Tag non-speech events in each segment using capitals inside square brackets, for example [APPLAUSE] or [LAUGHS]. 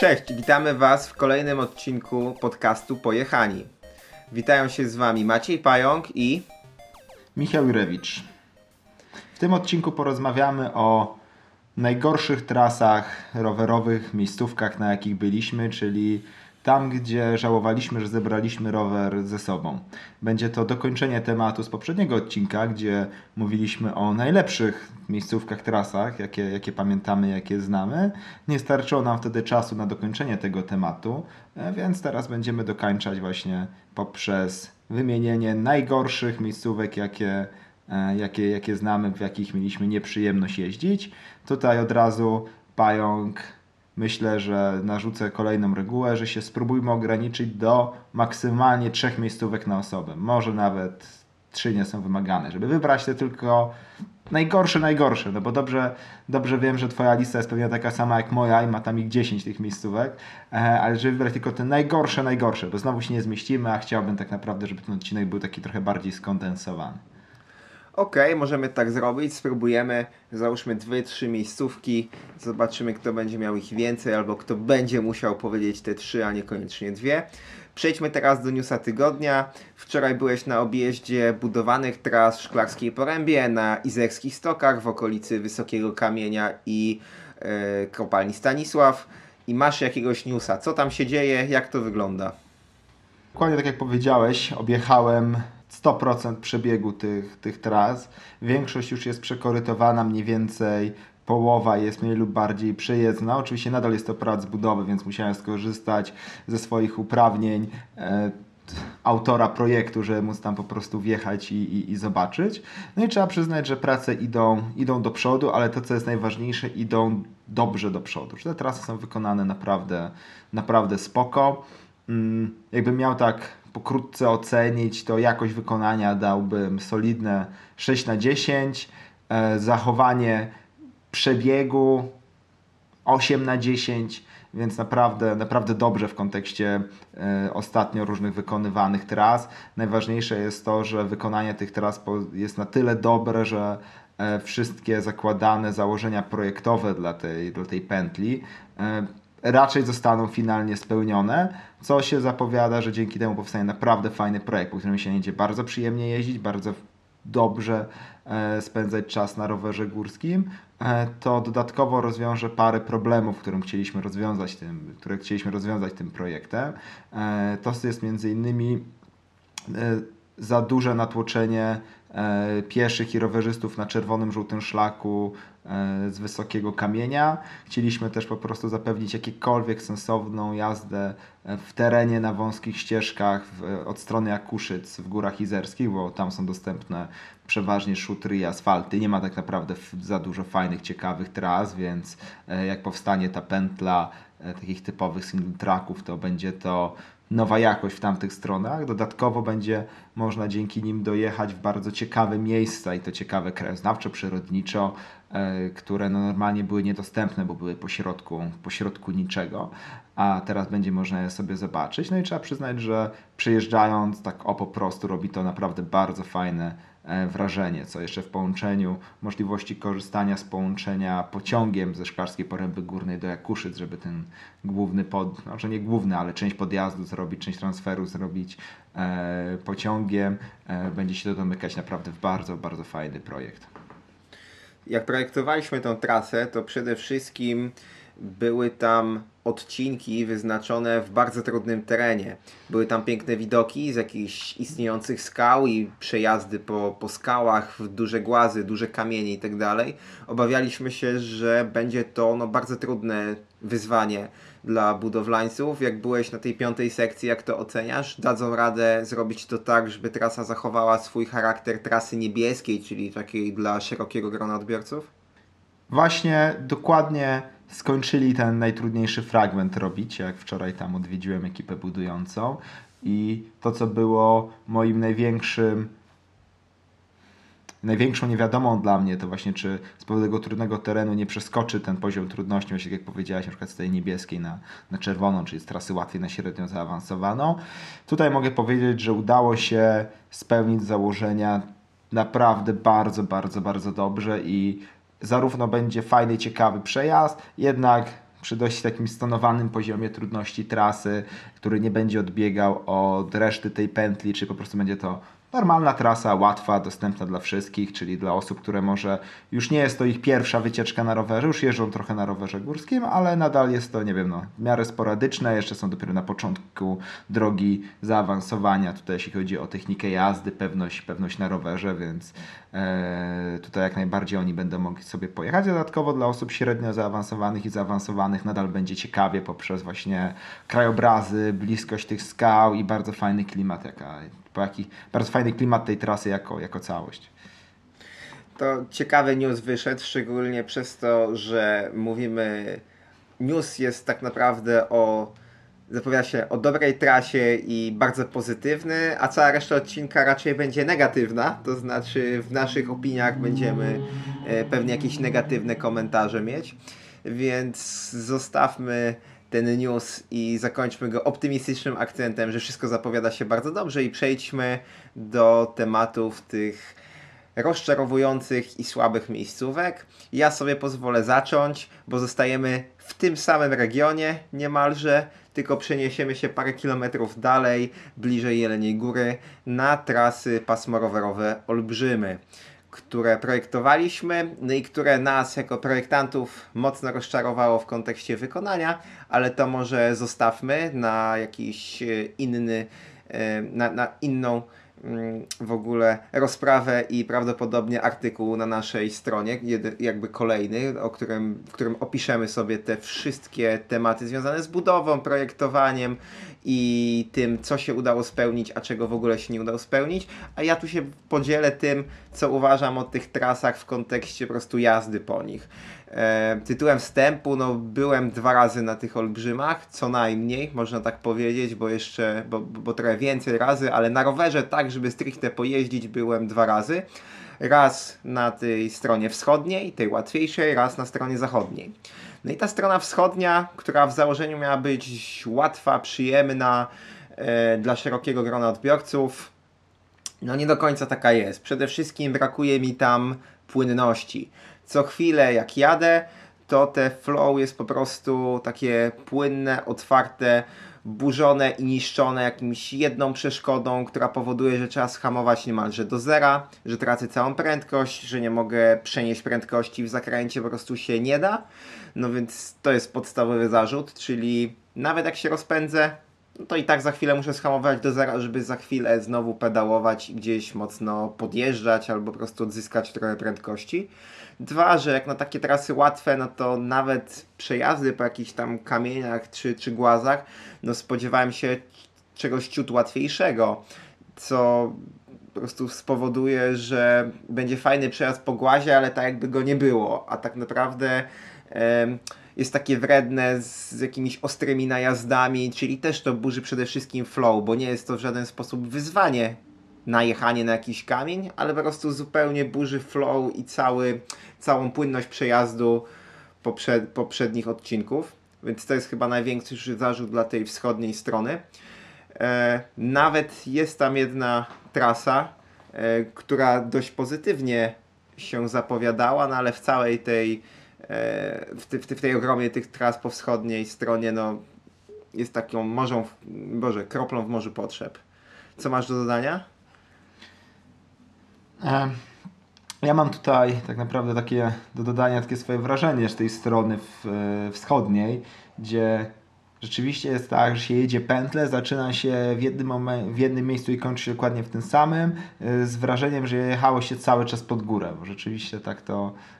Cześć, witamy Was w kolejnym odcinku podcastu Pojechani. Witają się z Wami Maciej Pająk i Michał Jurewicz. W tym odcinku porozmawiamy o najgorszych trasach rowerowych, miejscówkach, na jakich byliśmy, czyli tam, gdzie żałowaliśmy, że zebraliśmy rower ze sobą. Będzie to dokończenie tematu z poprzedniego odcinka, gdzie mówiliśmy o najlepszych miejscówkach, trasach, jakie, jakie pamiętamy, jakie znamy. Nie starczyło nam wtedy czasu na dokończenie tego tematu, e, więc teraz będziemy dokończać właśnie poprzez wymienienie najgorszych miejscówek, jakie, e, jakie, jakie znamy, w jakich mieliśmy nieprzyjemność jeździć. Tutaj od razu pająk myślę, że narzucę kolejną regułę, że się spróbujmy ograniczyć do maksymalnie trzech miejscówek na osobę. Może nawet trzy nie są wymagane, żeby wybrać te tylko najgorsze, najgorsze, no bo dobrze, dobrze wiem, że twoja lista jest pewnie taka sama jak moja i ma tam ich 10 tych miejscówek, e, ale żeby wybrać tylko te najgorsze, najgorsze, bo znowu się nie zmieścimy, a chciałbym tak naprawdę, żeby ten odcinek był taki trochę bardziej skondensowany. Okej, możemy tak zrobić. Spróbujemy, załóżmy dwie, trzy miejscówki. Zobaczymy, kto będzie miał ich więcej, albo kto będzie musiał powiedzieć te trzy, a niekoniecznie dwie. Przejdźmy teraz do newsa tygodnia. Wczoraj byłeś na objeździe budowanych tras w Szklarskiej Porębie, na Izerskich Stokach w okolicy Wysokiego Kamienia i e, kopalni Stanisław. I masz jakiegoś newsa. Co tam się dzieje? Jak to wygląda? Dokładnie tak jak powiedziałeś, objechałem 100% przebiegu tych, tych tras. Większość już jest przekorytowana, mniej więcej połowa jest mniej lub bardziej przejezdna. Oczywiście nadal jest to prac budowy, więc musiałem skorzystać ze swoich uprawnień e, autora projektu, żeby móc tam po prostu wjechać i, i, i, zobaczyć. No i trzeba przyznać, że prace idą, idą do przodu, ale to, co jest najważniejsze, idą dobrze do przodu. Że te trasy są wykonane naprawdę, naprawdę spoko. Mm, jakbym miał tak pokrótce ocenić, to jakość wykonania dałbym solidne 6 na 10. E, zachowanie przebiegu 8 na 10, więc naprawdę, naprawdę dobrze w kontekście e, ostatnio różnych wykonywanych tras. Najważniejsze jest to, że wykonanie tych tras jest na tyle dobre, że e, wszystkie zakładane założenia projektowe dla tej, dla tej pętli raczej zostaną finalnie spełnione, co się zapowiada, że dzięki temu powstanie naprawdę fajny projekt, po którym się będzie bardzo przyjemnie jeździć, bardzo dobrze e, spędzać czas na rowerze górskim, e, to dodatkowo rozwiąże parę problemów, którym chcieliśmy rozwiązać tym, które chcieliśmy rozwiązać tym projektem. E, to jest między innymi za duże natłoczenie pieszych i rowerzystów na czerwonym, żółtym szlaku z wysokiego kamienia. Chcieliśmy też po prostu zapewnić jakiekolwiek sensowną jazdę w terenie na wąskich ścieżkach w, od strony Jakuszyc w Górach Izerskich, bo tam są dostępne przeważnie szutry i asfalty. Nie ma tak naprawdę za dużo fajnych, ciekawych tras, więc e, jak powstanie ta pętla e, takich typowych single tracków, to będzie to nowa jakość w tamtych stronach. Dodatkowo będzie można dzięki nim dojechać w bardzo ciekawe miejsca i to ciekawe krajoznawczo, przyrodniczo, e, które no normalnie były niedostępne, bo były pośrodku, pośrodku niczego, a teraz będzie można je sobie zobaczyć. No i trzeba przyznać, że przyjeżdżając tak o po prostu robi to naprawdę bardzo fajne wrażenie, co jeszcze w połączeniu możliwości korzystania z połączenia pociągiem ze Szklarskiej Poręby Górnej do Jakuszyc, żeby ten główny pod, może nie główny, ale część podjazdu zrobić, część transferu zrobić e, pociągiem, e, będzie się to domykać naprawdę w bardzo, bardzo fajny projekt. Jak projektowaliśmy tę trasę, to przede wszystkim były tam odcinki wyznaczone w bardzo trudnym terenie. Były tam piękne widoki z jakichś istniejących skał i przejazdy po, po skałach, w duże głazy, duże kamienie itd. Tak Obawialiśmy się, że będzie to no, bardzo trudne wyzwanie dla budowlańców. Jak byłeś na tej piątej sekcji, jak to oceniasz? Dadzą radę zrobić to tak, żeby trasa zachowała swój charakter trasy niebieskiej, czyli takiej dla szerokiego grona odbiorców? Właśnie dokładnie skończyli ten najtrudniejszy fragment robić, jak wczoraj tam odwiedziłem ekipę budującą i to, co było moim największym największą niewiadomą dla mnie to właśnie, czy z powodu tego trudnego terenu nie przeskoczy ten poziom trudności, właśnie jak powiedziałeś, na przykład z tej niebieskiej na, na czerwoną, czyli z trasy łatwiej na średnio zaawansowaną. Tutaj mogę powiedzieć, że udało się spełnić założenia naprawdę bardzo, bardzo, bardzo dobrze i zarówno będzie fajny, ciekawy przejazd, jednak przy dość takim stonowanym poziomie trudności trasy, który nie będzie odbiegał od reszty tej pętli, czy po prostu będzie to normalna trasa, łatwa, dostępna dla wszystkich, czyli dla osób, które może już nie jest to ich pierwsza wycieczka na rowerze, już jeżdżą trochę na rowerze górskim, ale nadal jest to, nie wiem, no, w miarę sporadyczne, jeszcze są dopiero na początku drogi zaawansowania, tutaj jeśli chodzi o technikę jazdy, pewność, pewność na rowerze, więc e, tutaj jak najbardziej oni będą mogli sobie pojechać. Dodatkowo dla osób średnio zaawansowanych i zaawansowanych nadal będzie ciekawie poprzez właśnie krajobrazy, bliskość tych skał i bardzo fajny klimat, jaka, po jaki, bardzo fajny klimat tej trasy jako, jako całość. To ciekawy news wyszedł, szczególnie przez to, że mówimy. News jest tak naprawdę o. Zapowiada się o dobrej trasie i bardzo pozytywny, a cała reszta odcinka raczej będzie negatywna. To znaczy, w naszych opiniach będziemy e, pewnie jakieś negatywne komentarze mieć. Więc zostawmy ten news i zakończmy go optymistycznym akcentem, że wszystko zapowiada się bardzo dobrze i przejdźmy do tematów tych rozczarowujących i słabych miejscówek. Ja sobie pozwolę zacząć, bo zostajemy w tym samym regionie niemalże, tylko przeniesiemy się parę kilometrów dalej, bliżej Jeleniej Góry, na trasy pasmorowerowe Olbrzymy które projektowaliśmy, no i które nas jako projektantów mocno rozczarowało w kontekście wykonania, ale to może zostawmy na jakiś e, inny, e, na, na inną mm, w ogóle rozprawę i prawdopodobnie artykuł na naszej stronie, jakby kolejny, o którym, w którym opiszemy sobie te wszystkie tematy związane z budową, projektowaniem i tym, co się udało spełnić, a czego w ogóle się nie udało spełnić. A ja tu się podzielę tym, co uważam o tych trasach w kontekście po prostu jazdy po nich. E, tytułem wstępu, no byłem dwa razy na tych olbrzymach, co najmniej, można tak powiedzieć, bo jeszcze, bo, bo trochę więcej razy, ale na rowerze tak, żeby stricte pojeździć, byłem dwa razy. Raz na tej stronie wschodniej, tej łatwiejszej, raz na stronie zachodniej. No i ta strona wschodnia, która w założeniu miała być łatwa, przyjemna e, dla szerokiego grona odbiorców, no nie do końca taka jest. Przede wszystkim brakuje mi tam płynności. Co chwilę jak jadę, to te flow jest po prostu takie płynne, otwarte, burzone i niszczone jakimś jedną przeszkodą, która powoduje, że trzeba schamować niemalże do zera, że tracę całą prędkość, że nie mogę przenieść prędkości w zakręcie, po prostu się nie da. No więc to jest podstawowy zarzut, czyli nawet jak się rozpędzę, no to i tak za chwilę muszę schamować do zera, żeby za chwilę znowu pedałować i gdzieś mocno podjeżdżać albo po prostu odzyskać trochę prędkości. Dwa, że jak na takie trasy łatwe, no to nawet przejazdy po jakichś tam kamieniach czy, czy głazach, no spodziewałem się czegoś ciut łatwiejszego, co po prostu spowoduje, że będzie fajny przejazd po głazie, ale tak jakby go nie było, a tak naprawdę jest takie wredne z jakimiś ostrymi najazdami, czyli też to burzy przede wszystkim flow, bo nie jest to w żaden sposób wyzwanie najechanie na jakiś kamień, ale po prostu zupełnie burzy flow i cały, całą płynność przejazdu poprzed, poprzednich odcinków. Więc to jest chyba największy zarzut dla tej wschodniej strony. E, nawet jest tam jedna trasa, e, która dość pozytywnie się zapowiadała, no ale w całej tej w, w, w tej ogromie tych tras po wschodniej stronie no, jest taką morzą, Boże, kroplą w morzu potrzeb. Co masz do dodania? E, ja mam tutaj tak naprawdę takie do dodania takie swoje wrażenie z tej strony w, e, wschodniej, gdzie rzeczywiście jest tak, że się jedzie pętlę, zaczyna się w jednym, w jednym miejscu i kończy się dokładnie w tym samym, z wrażeniem, że jechało się cały czas pod górę, bo rzeczywiście tak to, E,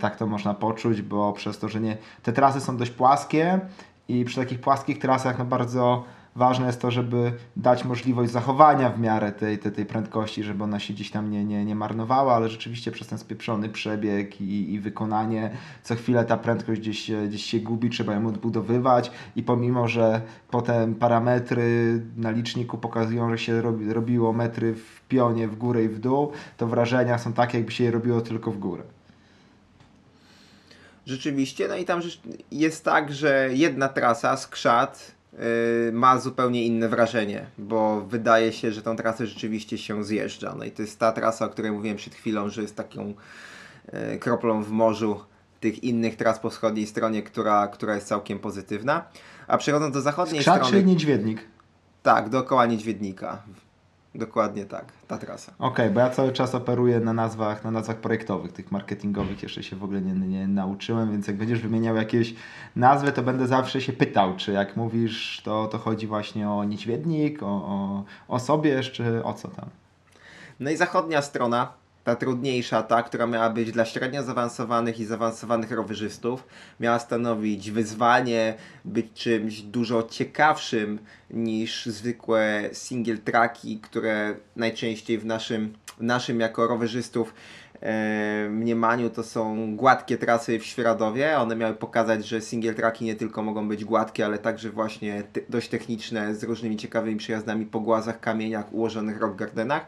tak to można poczuć, bo przez to, że nie, te trasy są dość płaskie i przy takich płaskich trasach no bardzo ważne jest to, żeby dać możliwość zachowania w miarę tej, tej, tej prędkości, żeby ona się gdzieś tam nie, nie, nie marnowała, ale rzeczywiście przez ten spieprzony przebieg i, i wykonanie co chwilę ta prędkość gdzieś, gdzieś się gubi, trzeba ją odbudowywać i pomimo, że potem parametry na liczniku pokazują, że się robi, robiło metry w pionie w górę i w dół, to wrażenia są takie, jakby się je robiło tylko w górę. Rzeczywiście, no i tam jest tak, że jedna trasa, skrzat, yy, ma zupełnie inne wrażenie, bo wydaje się, że tą trasę rzeczywiście się zjeżdża. No i to jest ta trasa, o której mówiłem przed chwilą, że jest taką yy, kroplą w morzu tych innych tras po wschodniej stronie, która, która jest całkiem pozytywna. A przechodząc do zachodniej Skrzat strony. czy Niedźwiednik? Tak, dookoła Niedźwiednika. Dokładnie tak, ta trasa. Okej, bo ja cały czas operuję na nazwach, na nazwach projektowych, tych marketingowych jeszcze się w ogóle nie, nie nauczyłem, więc jak będziesz wymieniał jakieś nazwy, to będę zawsze się pytał, czy jak mówisz, to, to chodzi właśnie o niedźwiednik, o, o, o sobie, czy o co tam. No i zachodnia strona, ta trudniejsza, ta, która miała być dla średnio zaawansowanych i zaawansowanych rowerzystów, miała stanowić wyzwanie, być czymś dużo ciekawszym niż zwykłe single tracki, które najczęściej w naszym, w naszym jako rowerzystów e, mniemaniu to są gładkie trasy w Świeradowie. One miały pokazać, że single tracki nie tylko mogą być gładkie, ale także właśnie dość techniczne, z różnymi ciekawymi przejazdami po głazach, kamieniach ułożonych rock gardenach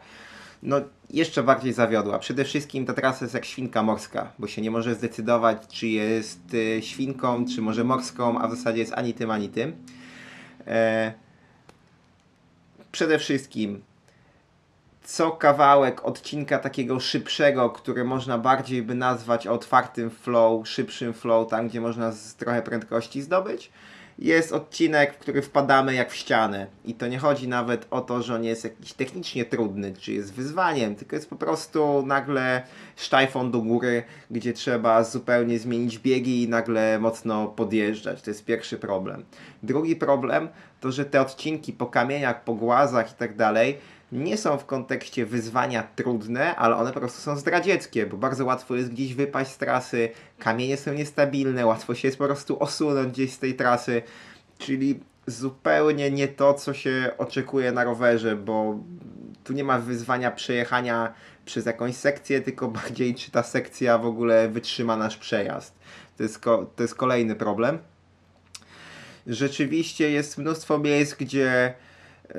no jeszcze bardziej zawiodła. Przede wszystkim ta trasa jest jak świnka morska, bo się nie może zdecydować, czy jest y, świnką, czy może morską, a w zasadzie jest ani tym, ani tym. E, przede wszystkim co kawałek odcinka takiego szybszego, które można bardziej by nazwać otwartym flow, szybszym flow, tam gdzie można z trochę prędkości zdobyć, jest odcinek, w który wpadamy jak w ścianę. I to nie chodzi nawet o to, że on jest jakiś technicznie trudny, czy jest wyzwaniem, tylko jest po prostu nagle sztajfą do góry, gdzie trzeba zupełnie zmienić biegi i nagle mocno podjeżdżać. To jest pierwszy problem. Drugi problem to, że te odcinki po kamieniach, po głazach i tak dalej nie są w kontekście wyzwania trudne, ale one po prostu są zdradzieckie, bo bardzo łatwo jest gdzieś wypaść z trasy, kamienie są niestabilne, łatwo się jest po prostu osunąć gdzieś z tej trasy, czyli zupełnie nie to, co się oczekuje na rowerze, bo tu nie ma wyzwania przejechania przez jakąś sekcję, tylko [LAUGHS] bardziej czy ta sekcja w ogóle wytrzyma nasz przejazd. To jest, to jest kolejny problem. Rzeczywiście jest mnóstwo miejsc, gdzie yy,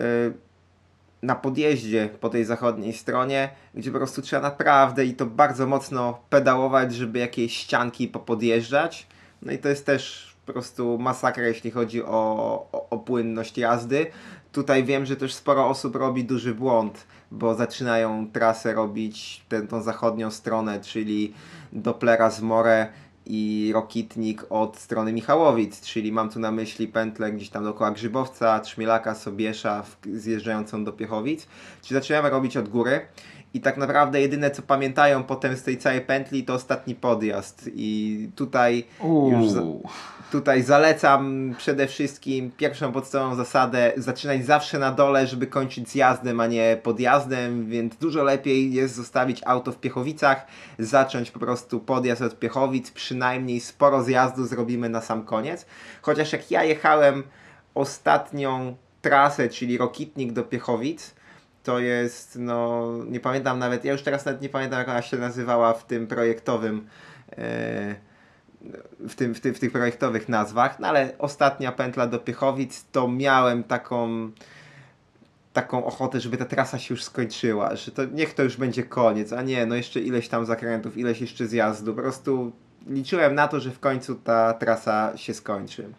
na podjeździe po tej zachodniej stronie, gdzie po prostu trzeba naprawdę i to bardzo mocno pedałować, żeby jakieś ścianki popodjeżdżać. No i to jest też po prostu masakra, jeśli chodzi o, o, o płynność jazdy. Tutaj wiem, że też sporo osób robi duży błąd, bo zaczynają trasę robić tę tą zachodnią stronę, czyli Dopplera z More i Rokitnik od strony Michałowic, czyli mam tu na myśli pętlę gdzieś tam dookoła Grzybowca, Trzmielaka, Sobiesza, zjeżdżającą do Piechowic. Czyli zaczynamy robić od góry i tak naprawdę jedyne co pamiętają potem z tej całej pętli to ostatni podjazd i tutaj już za, tutaj zalecam przede wszystkim pierwszą podstawową zasadę zaczynać zawsze na dole, żeby kończyć zjazdem, a nie podjazdem, więc dużo lepiej jest zostawić auto w Piechowicach, zacząć po prostu podjazd od Piechowic, przynajmniej sporo zjazdu zrobimy na sam koniec. Chociaż jak ja jechałem ostatnią trasę, czyli Rokitnik do Piechowic, to jest, no nie pamiętam nawet, ja już teraz nawet nie pamiętam jak ona się nazywała w tym projektowym e, w, tym, w, tym, w tych projektowych nazwach, no ale ostatnia pętla do Piechowic to miałem taką taką ochotę, żeby ta trasa się już skończyła, że to niech to już będzie koniec, a nie, no jeszcze ileś tam zakrętów, ileś jeszcze zjazdu, po prostu liczyłem na to, że w końcu ta trasa się skończy.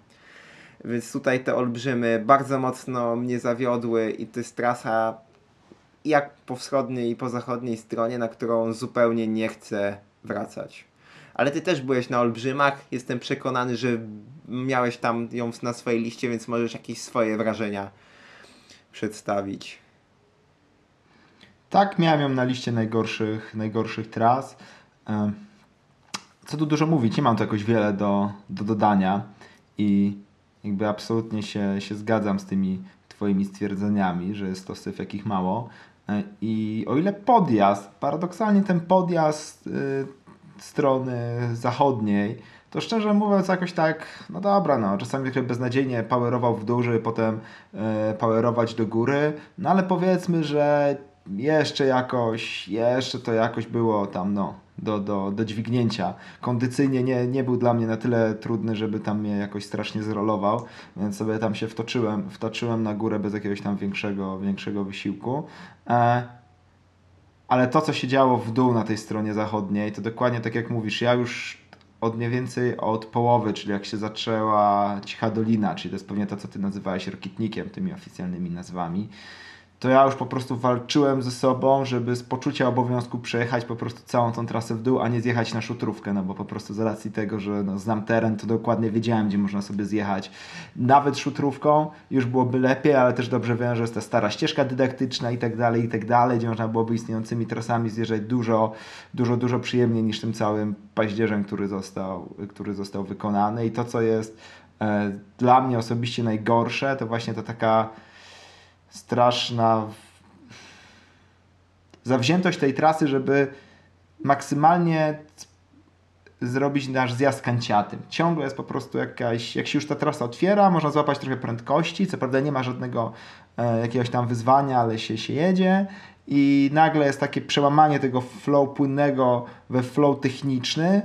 Więc tutaj te olbrzymy bardzo mocno mnie zawiodły i to jest trasa jak po wschodniej i po zachodniej stronie, na którą zupełnie nie chcę wracać. Ale ty też byłeś na Olbrzymach. Jestem przekonany, że miałeś tam ją na swojej liście, więc możesz jakieś swoje wrażenia przedstawić. Tak, miałem ją na liście najgorszych, najgorszych tras. Co tu dużo mówić, nie mam tu jakoś wiele do, do dodania i jakby absolutnie się, się zgadzam z tymi Twoimi stwierdzeniami, że jest to syf jakich mało. E, I o ile podjazd, paradoksalnie ten podjazd y, strony zachodniej, to szczerze mówiąc jakoś tak, no dobra, no czasami trochę beznadziejnie powerował w dół, żeby potem y, powerować do góry, no ale powiedzmy, że jeszcze jakoś, jeszcze to jakoś było tam, no, do, do, do dźwignięcia. Kondycyjnie nie, nie był dla mnie na tyle trudny, żeby tam mnie jakoś strasznie zrolował, więc sobie tam się wtoczyłem, wtoczyłem na górę bez jakiegoś tam większego, większego wysiłku. E, ale to, co się działo w dół na tej stronie zachodniej, to dokładnie tak jak mówisz, ja już od mniej więcej od połowy, czyli jak się zaczęła Cicha Dolina, czyli to jest pewnie to, co ty nazywałeś rokitnikiem, tymi oficjalnymi nazwami, to ja już po prostu walczyłem ze sobą, żeby z poczucia obowiązku przejechać po prostu całą tą trasę w dół, a nie zjechać na szutrówkę, no bo po prostu z racji tego, że no, znam teren, to dokładnie wiedziałem, gdzie można sobie zjechać. Nawet szutrówką już byłoby lepiej, ale też dobrze wiem, że jest ta stara ścieżka dydaktyczna i tak dalej, i tak dalej, gdzie można byłoby istniejącymi trasami zjeżdżać dużo, dużo, dużo przyjemniej niż tym całym paździerzem, który został, który został wykonany i to, co jest e, dla mnie osobiście najgorsze, to właśnie to taka straszna zawziętość tej trasy, żeby maksymalnie zrobić nasz zjazd kanciatym. Ciągle jest po prostu jakaś, jak się już ta trasa otwiera, można złapać trochę prędkości, co prawda nie ma żadnego e, jakiegoś tam wyzwania, ale się, się jedzie. I nagle jest takie przełamanie tego flow płynnego we flow techniczny,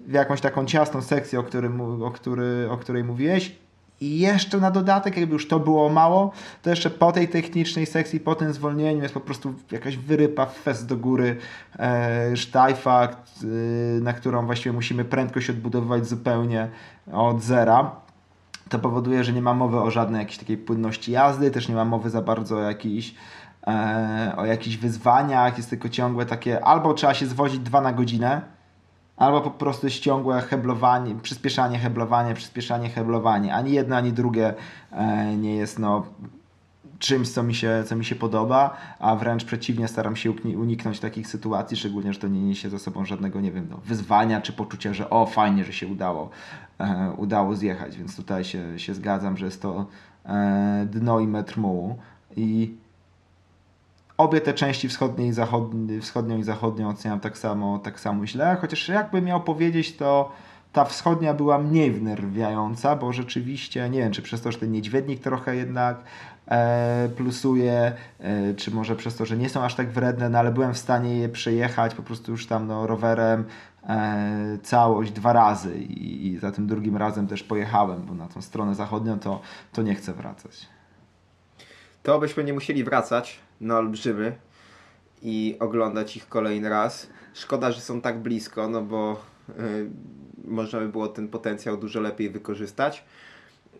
w jakąś taką ciasną sekcję, o, którym, o, który, o której mówiłeś i jeszcze na dodatek, jakby już to było mało, to jeszcze po tej technicznej sekcji, po tym zwolnieniu jest po prostu jakaś wyrypa, fest do góry, e, sztajfa, e, na którą właściwie musimy prędkość odbudowywać zupełnie od zera. To powoduje, że nie ma mowy o żadnej jakiejś takiej płynności jazdy, też nie ma mowy za bardzo o jakichś e, o jakichś wyzwaniach, jest tylko ciągłe takie, albo trzeba się zwozić dwa na godzinę, albo po prostu jest ciągłe heblowanie, przyspieszanie, heblowanie, przyspieszanie, heblowanie. Ani jedno, ani drugie e, nie jest no, czymś, co mi, się, co mi się podoba, a wręcz przeciwnie, staram się uniknąć takich sytuacji, szczególnie, że to nie niesie ze sobą żadnego, nie wiem, no, wyzwania czy poczucia, że o, fajnie, że się udało, e, udało zjechać, więc tutaj się, się zgadzam, że jest to e, dno i metr mułu i obie te części wschodniej i zachodni, wschodnią i zachodnią oceniam tak samo, tak samo źle, chociaż jakby miał powiedzieć, to ta wschodnia była mniej wnerwiająca, bo rzeczywiście, nie wiem, czy przez to, że ten niedźwiednik trochę jednak e, plusuje, e, czy może przez to, że nie są aż tak wredne, no ale byłem w stanie je przejechać po prostu już tam no, rowerem e, całość dwa razy i, i za tym drugim razem też pojechałem, bo na tą stronę zachodnią to, to nie chcę wracać. To byśmy nie musieli wracać, na olbrzymy i oglądać ich kolejny raz. Szkoda, że są tak blisko, no bo y, można by było ten potencjał dużo lepiej wykorzystać.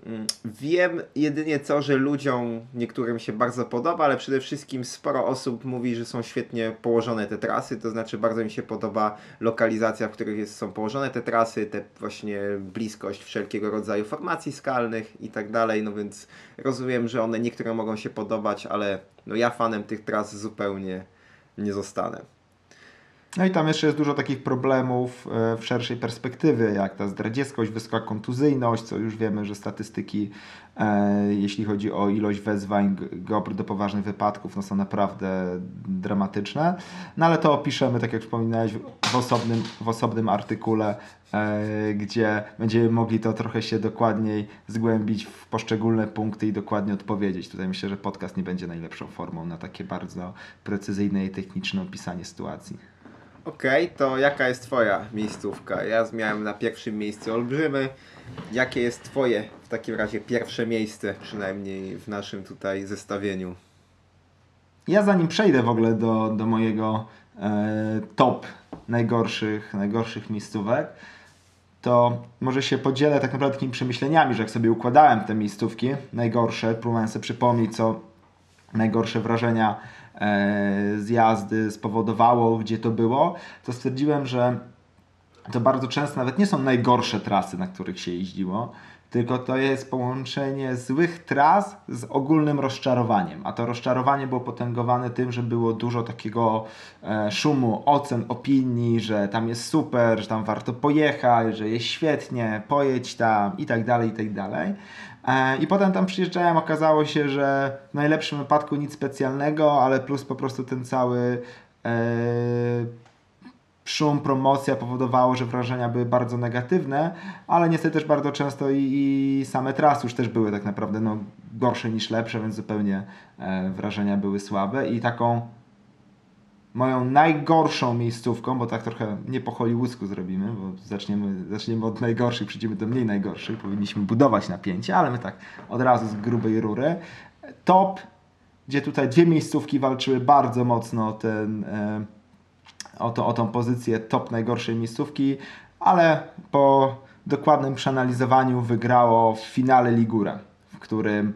Mm, wiem jedynie co, że ludziom niektórym się bardzo podoba, ale przede wszystkim sporo osób mówi, że są świetnie położone te trasy, to znaczy bardzo mi się podoba lokalizacja, w których jest, są położone te trasy, te właśnie bliskość wszelkiego rodzaju formacji skalnych i tak dalej, no więc rozumiem, że one niektóre mogą się podobać, ale no ja fanem tych tras zupełnie nie zostanę. No i tam jeszcze jest dużo takich problemów e, w szerszej perspektywie, jak ta zdradzieckość, wysoka kontuzyjność, co już wiemy, że statystyki, e, jeśli chodzi o ilość wezwań GOPR do poważnych wypadków, no są naprawdę dramatyczne. No ale to opiszemy, tak jak wspominałeś, w osobnym, w osobnym artykule, e, gdzie będziemy mogli to trochę się dokładniej zgłębić w poszczególne punkty i dokładnie odpowiedzieć. Tutaj myślę, że podcast nie będzie najlepszą formą na takie bardzo precyzyjne i techniczne opisanie sytuacji. Okej, okay, to jaka jest Twoja miejscówka? Ja miałem na pierwszym miejscu Olbrzymy. Jakie jest Twoje w takim razie pierwsze miejsce, przynajmniej w naszym tutaj zestawieniu? Ja zanim przejdę w ogóle do, do mojego e, top najgorszych, najgorszych miejscówek, to może się podzielę tak naprawdę takimi przemyśleniami, że jak sobie układałem te miejscówki najgorsze, próbowałem sobie przypomnieć, co najgorsze wrażenia E, z jazdy spowodowało, gdzie to było, to stwierdziłem, że to bardzo często nawet nie są najgorsze trasy, na których się jeździło, tylko to jest połączenie złych tras z ogólnym rozczarowaniem. A to rozczarowanie było potęgowane tym, że było dużo takiego e, szumu, ocen, opinii, że tam jest super, że tam warto pojechać, że jest świetnie, pojedź tam i tak dalej, i tak dalej. E, I potem tam przyjeżdżałem, okazało się, że w najlepszym wypadku nic specjalnego, ale plus po prostu ten cały e, szum, promocja powodowało, że wrażenia były bardzo negatywne, ale niestety też bardzo często i, i same trasy już też były tak naprawdę no, gorsze niż lepsze, więc zupełnie e, wrażenia były słabe i taką moją najgorszą miejscówką, bo tak trochę nie po hollywoodzku zrobimy, bo zaczniemy, zaczniemy od najgorszych, przejdziemy do mniej najgorszych, powinniśmy budować napięcie, ale my tak od razu z grubej rury. Top, gdzie tutaj dwie miejscówki walczyły bardzo mocno o, ten, e, o, to, o tą pozycję top najgorszej miejscówki, ale po dokładnym przeanalizowaniu wygrało w finale Ligura, w którym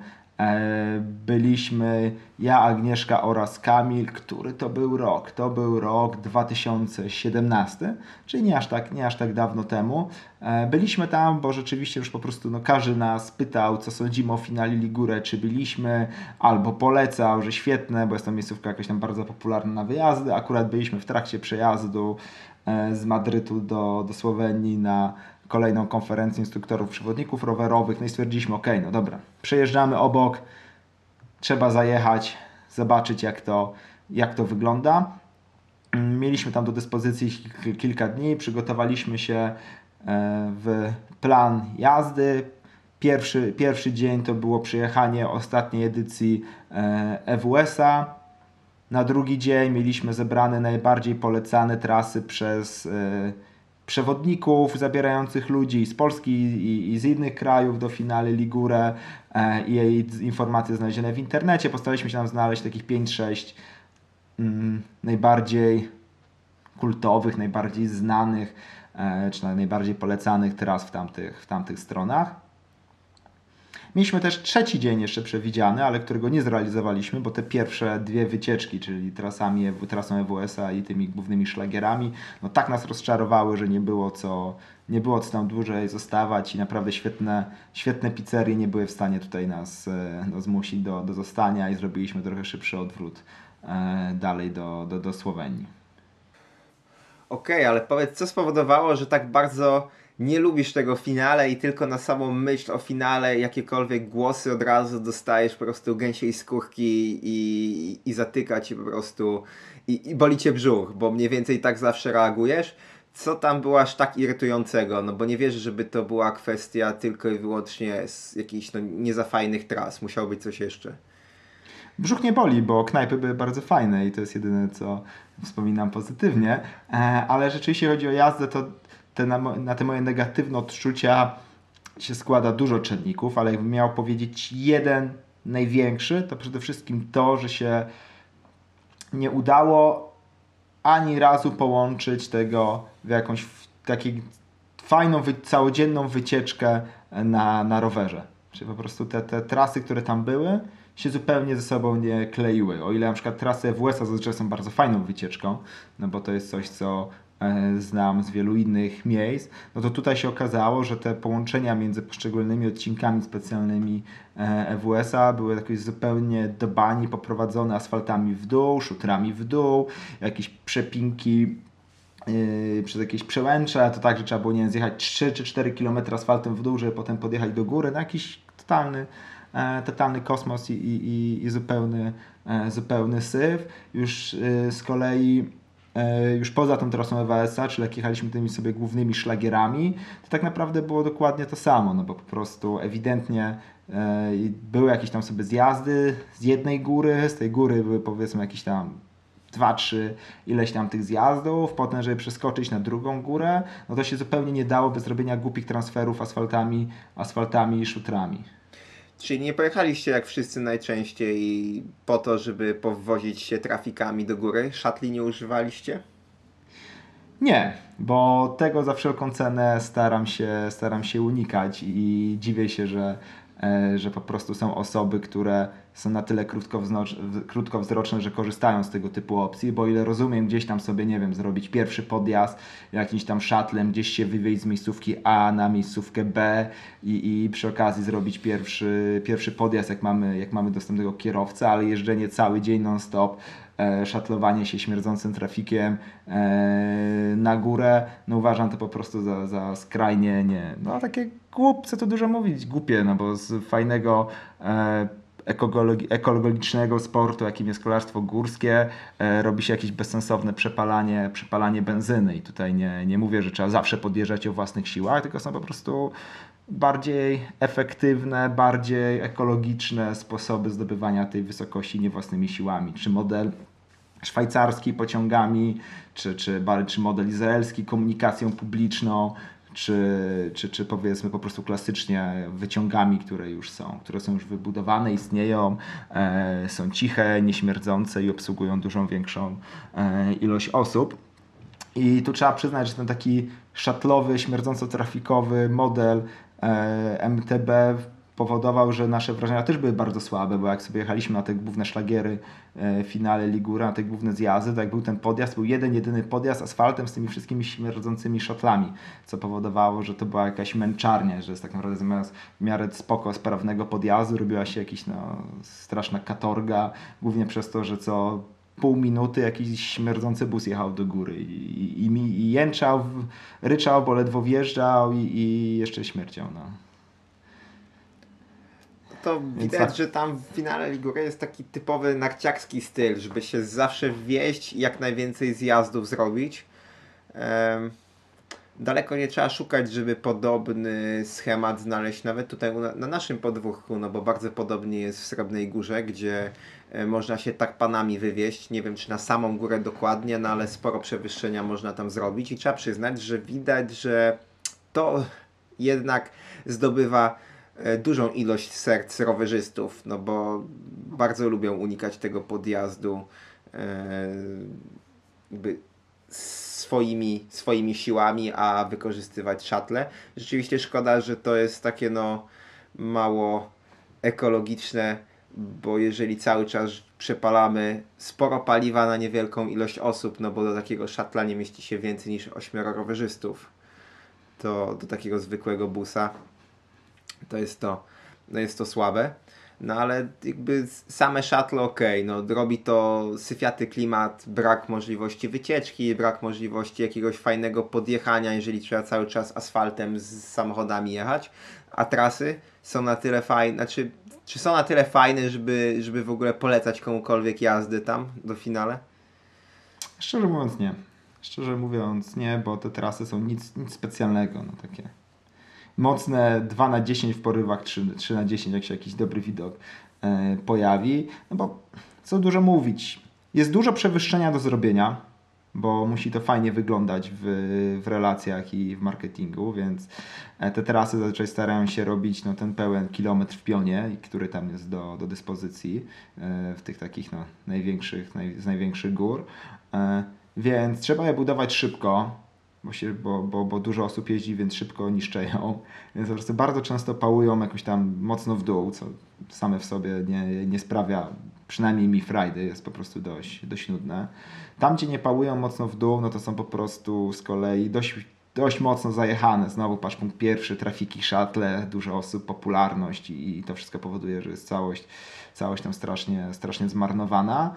byliśmy ja, Agnieszka oraz Kamil, który to był rok? To był rok 2017, czyli nie aż tak, nie aż tak dawno temu. E, byliśmy tam, bo rzeczywiście już po prostu no, każdy nas pytał, co sądzimy o finale Ligure, czy byliśmy, albo polecał, że świetne, bo jest to miejscówka jakaś tam bardzo popularna na wyjazdy. Akurat byliśmy w trakcie przejazdu e, z Madrytu do, do Słowenii na kolejną konferencję instruktorów przewodników rowerowych. No i stwierdziliśmy, ok, no dobra, przejeżdżamy obok, trzeba zajechać, zobaczyć jak to, jak to wygląda. Mieliśmy tam do dyspozycji kilka dni, przygotowaliśmy się e, w plan jazdy. Pierwszy, pierwszy dzień to było przejechanie ostatniej edycji EWS-a. E Na drugi dzień mieliśmy zebrane najbardziej polecane trasy przez e, przewodników zabierających ludzi z Polski i, i z innych krajów do finale Ligure e, i jej informacje znalezione w internecie. Postaraliśmy się tam znaleźć takich 5-6 mm, najbardziej kultowych, najbardziej znanych e, czy najbardziej polecanych tras w tamtych, w tamtych stronach. Mieliśmy też trzeci dzień jeszcze przewidziany, ale którego nie zrealizowaliśmy, bo te pierwsze dwie wycieczki, czyli trasami, trasą EWS-a i tymi głównymi szlagierami, no tak nas rozczarowały, że nie było co, nie było co tam dłużej zostawać i naprawdę świetne, świetne pizzerie nie były w stanie tutaj nas e, no, zmusić do, do zostania i zrobiliśmy trochę szybszy odwrót e, dalej do, do, do Słowenii. Okej, okay, ale powiedz, co spowodowało, że tak bardzo nie lubisz tego finale i tylko na samą myśl o finale jakiekolwiek głosy od razu dostajesz po prostu gęsiej skórki i, i, zatyka ci po prostu i, i boli cię brzuch, bo mniej więcej tak zawsze reagujesz. Co tam było aż tak irytującego? No bo nie wierzę, żeby to była kwestia tylko i wyłącznie z jakichś no, niezafajnych tras. Musiało być coś jeszcze. Brzuch nie boli, bo knajpy były bardzo fajne i to jest jedyne, co wspominam pozytywnie. E, ale rzeczywiście chodzi o jazdę, to te, na, na te moje negatywne odczucia się składa dużo czynników, ale jakbym miał powiedzieć jeden największy, to przede wszystkim to, że się nie udało ani razu połączyć tego w jakąś taką fajną, całodzienną wycieczkę na, na rowerze. Czyli po prostu te, te trasy, które tam były, się zupełnie ze sobą nie kleiły. O ile na przykład trasy w USA zazwyczaj są bardzo fajną wycieczką, no bo to jest coś, co znam z wielu innych miejsc, no to tutaj się okazało, że te połączenia między poszczególnymi odcinkami specjalnymi EWS-a były jakoś zupełnie do bani poprowadzone asfaltami w dół, szutrami w dół, jakieś przepinki Yy, przez jakieś przełęcze, to tak, że trzeba było nie wiem, zjechać 3 czy 4 km asfaltem w dół, żeby potem podjechać do góry, no jakiś totalny, e, totalny kosmos i, i, i zupełny, e, zupełny syf. Już e, z kolei E, już poza tą trasą EWS-a, czyli jak jechaliśmy tymi sobie głównymi szlagierami, to tak naprawdę było dokładnie to samo, no bo po prostu ewidentnie e, były jakieś tam sobie zjazdy z jednej góry, z tej góry były powiedzmy jakieś tam dwa, trzy ileś tam tych zjazdów, potem żeby przeskoczyć na drugą górę, no to się zupełnie nie dało bez robienia głupich transferów asfaltami, asfaltami i szutrami. Czyli nie pojechaliście jak wszyscy najczęściej po to, żeby powozić się trafikami do góry? Szatli nie używaliście? Nie, bo tego za wszelką cenę staram się, staram się unikać i dziwię się, że E, że po prostu są osoby, które są na tyle krótkowzroczne, że korzystają z tego typu opcji, bo ile rozumiem, gdzieś tam sobie, nie wiem, zrobić pierwszy podjazd jakimś tam szatlem, gdzieś się wywieźć z miejscówki A na miejscówkę B i, i przy okazji zrobić pierwszy, pierwszy podjazd, jak mamy, jak mamy dostępnego kierowcę, ale jeżdżenie cały dzień non-stop, e, szatlowanie się śmierdzącym trafikiem e, na górę, no uważam to po prostu za, za skrajnie nie, no takie głup, co tu dużo mówić, głupie, no bo z fajnego e, ekologicznego sportu, jakim jest kolarstwo górskie, e, robi się jakieś bezsensowne przepalanie, przepalanie benzyny i tutaj nie, nie mówię, że trzeba zawsze podjeżdżać o własnych siłach, tylko są po prostu bardziej efektywne, bardziej ekologiczne sposoby zdobywania tej wysokości nie własnymi siłami. Czy model szwajcarski pociągami, czy, czy, czy model izraelski komunikacją publiczną, czy, czy, czy powiedzmy po prostu klasycznie wyciągami, które już są, które są już wybudowane, istnieją, e, są ciche, nieśmierdzące i obsługują dużą większą e, ilość osób. I tu trzeba przyznać, że ten taki szatlowy, śmierdząco-trafikowy model e, MTB powodował, że nasze wrażenia też były bardzo słabe, bo jak sobie jechaliśmy na te główne szlagiery e, finale Ligura, na te główne zjazdy, tak był ten podjazd, był jeden, jedyny podjazd asfaltem z tymi wszystkimi śmierdzącymi szatlami, co powodowało, że to była jakaś męczarnia, że jest tak naprawdę zamiast w miarę spoko, sprawnego podjazdu robiła się jakiś no, straszna katorga, głównie przez to, że co pół minuty jakiś śmierdzący bus jechał do góry i, i, i, i jęczał, ryczał, bo ledwo wjeżdżał i, i jeszcze śmierciał. No. To widać, tak. że tam w finale Ligury jest taki typowy narciarski styl, żeby się zawsze wieść i jak najwięcej zjazdów zrobić. Em, daleko nie trzeba szukać, żeby podobny schemat znaleźć nawet tutaj na, na naszym podwórku, no bo bardzo podobnie jest w Srebrnej Górze, gdzie e, można się tak panami wywieźć. Nie wiem, czy na samą górę dokładnie, no ale sporo przewyższenia można tam zrobić i trzeba przyznać, że widać, że to jednak zdobywa dużą ilość serc rowerzystów, no bo bardzo lubią unikać tego podjazdu e, jakby swoimi, swoimi siłami, a wykorzystywać szatle. Rzeczywiście szkoda, że to jest takie no mało ekologiczne, bo jeżeli cały czas przepalamy sporo paliwa na niewielką ilość osób, no bo do takiego szatla nie mieści się więcej niż ośmioro rowerzystów, to do takiego zwykłego busa to jest to, jest to słabe. No ale jakby same shuttle ok, no robi to syfiaty klimat, brak możliwości wycieczki, brak możliwości jakiegoś fajnego podjechania, jeżeli trzeba cały czas asfaltem z samochodami jechać, a trasy są na tyle fajne, znaczy czy są na tyle fajne, żeby, żeby w ogóle polecać komukolwiek jazdy tam do finale? Szczerze mówiąc nie. Szczerze mówiąc nie, bo te trasy są nic, nic specjalnego, no takie mocne 2 na 10 w porywach, 3, 3 na 10, jak się jakiś dobry widok e, pojawi. No bo co dużo mówić. Jest dużo przewyższenia do zrobienia, bo musi to fajnie wyglądać w, w relacjach i w marketingu, więc e, te trasy zazwyczaj starają się robić no, ten pełen kilometr w pionie, który tam jest do, do dyspozycji e, w tych takich no, największych, naj, z największych gór. E, więc trzeba je budować szybko, bo, się, bo, bo, bo dużo osób jeździ, więc szybko niszczeją. [LAUGHS] Więc po prostu bardzo często pałują jakoś tam mocno w dół, co same w sobie nie, nie sprawia, przynajmniej mi frajdy, jest po prostu dość, dość nudne. Tam, gdzie nie pałują mocno w dół, no to są po prostu z kolei dość, dość mocno zajechane. Znowu patrz punkt pierwszy, trafiki, shuttle, dużo osób, popularność i, i to wszystko powoduje, że jest całość, całość tam strasznie, strasznie zmarnowana.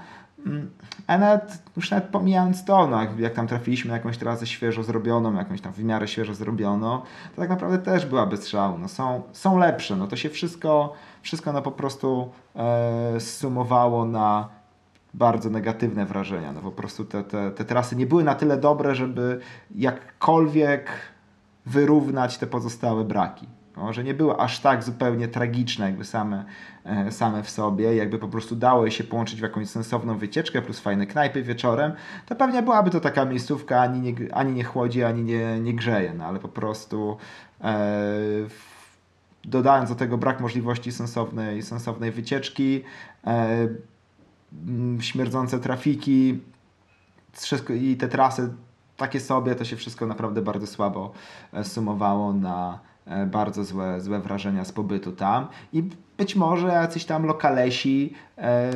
A nawet, już nawet pomijając to, no, jak, tam trafiliśmy na jakąś trasę świeżo zrobioną, jakąś tam w miarę świeżo zrobioną, to tak naprawdę też była bez strzału. No, są, są lepsze, no to się wszystko, wszystko no, po prostu e, zsumowało na bardzo negatywne wrażenia. No po prostu te, te, te trasy nie były na tyle dobre, żeby jakkolwiek wyrównać te pozostałe braki. No, że nie były aż tak zupełnie tragiczne, jakby same, e, same w sobie, jakby po prostu dało się połączyć w jakąś sensowną wycieczkę plus fajne knajpy wieczorem, to pewnie byłaby to taka miejscówka, ani nie, ani nie chłodzi, ani nie, nie grzeje, no ale po prostu e, dodając do tego brak możliwości sensownej, sensownej wycieczki, e, śmierdzące trafiki i te trasy takie sobie, to się wszystko naprawdę bardzo słabo e, sumowało na E, bardzo złe, złe wrażenia z pobytu tam. I być może jacyś tam lokalesi e,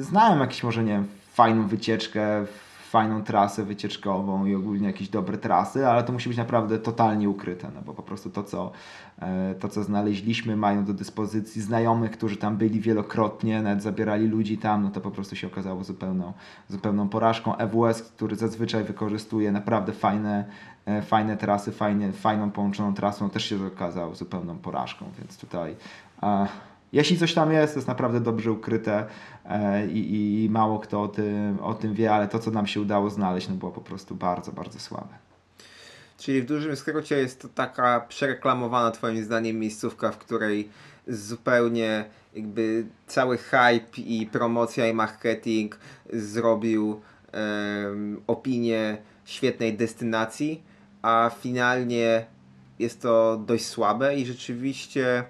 znają jakąś może, nie wiem, fajną wycieczkę, fajną trasę wycieczkową i ogólnie jakieś dobre trasy, ale to musi być naprawdę totalnie ukryte, no bo po prostu to, co, e, to, co znaleźliśmy, mają do dyspozycji znajomych, którzy tam byli wielokrotnie, nawet zabierali ludzi tam, no to po prostu się okazało zupełną, zupełną porażką. EWS, który zazwyczaj wykorzystuje naprawdę fajne, e, fajne trasy, fajnie, fajną połączoną trasą, też się okazał zupełną porażką, więc tutaj... Jeśli coś tam jest, to jest naprawdę dobrze ukryte e, i, i, mało kto o tym, o tym wie, ale to, co nam się udało znaleźć, no było po prostu bardzo, bardzo słabe. Czyli w dużym skrócie jest to taka przereklamowana Twoim zdaniem miejscówka, w której zupełnie jakby cały hype i promocja i marketing zrobił um, opinię świetnej destynacji, a finalnie jest to dość słabe i rzeczywiście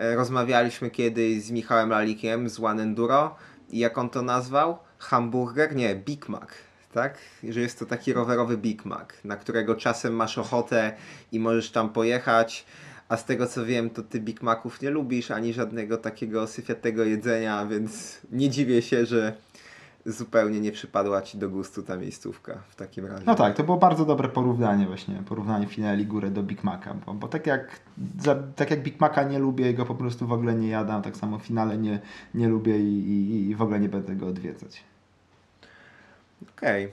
rozmawialiśmy kiedyś z Michałem Lalikiem z One Enduro i jak on to nazwał? Hamburger? Nie, Big Mac. Tak? Że jest to taki rowerowy Big Mac, na którego czasem masz ochotę i możesz tam pojechać, A z tego co wiem, to ty Big Maców nie lubisz ani żadnego takiego syfiatego jedzenia, więc nie dziwię się, że zupełnie nie przypadła ci do gustu ta miejscówka w takim razie. No tak, to było bardzo dobre porównanie właśnie, porównanie finali górę do Big Maca, bo, bo tak, jak, za, tak jak Big Maca nie lubię, go po prostu w ogóle nie jadam, tak samo finale nie, nie lubię i, i, i w ogóle nie będę go odwiedzać. Okej.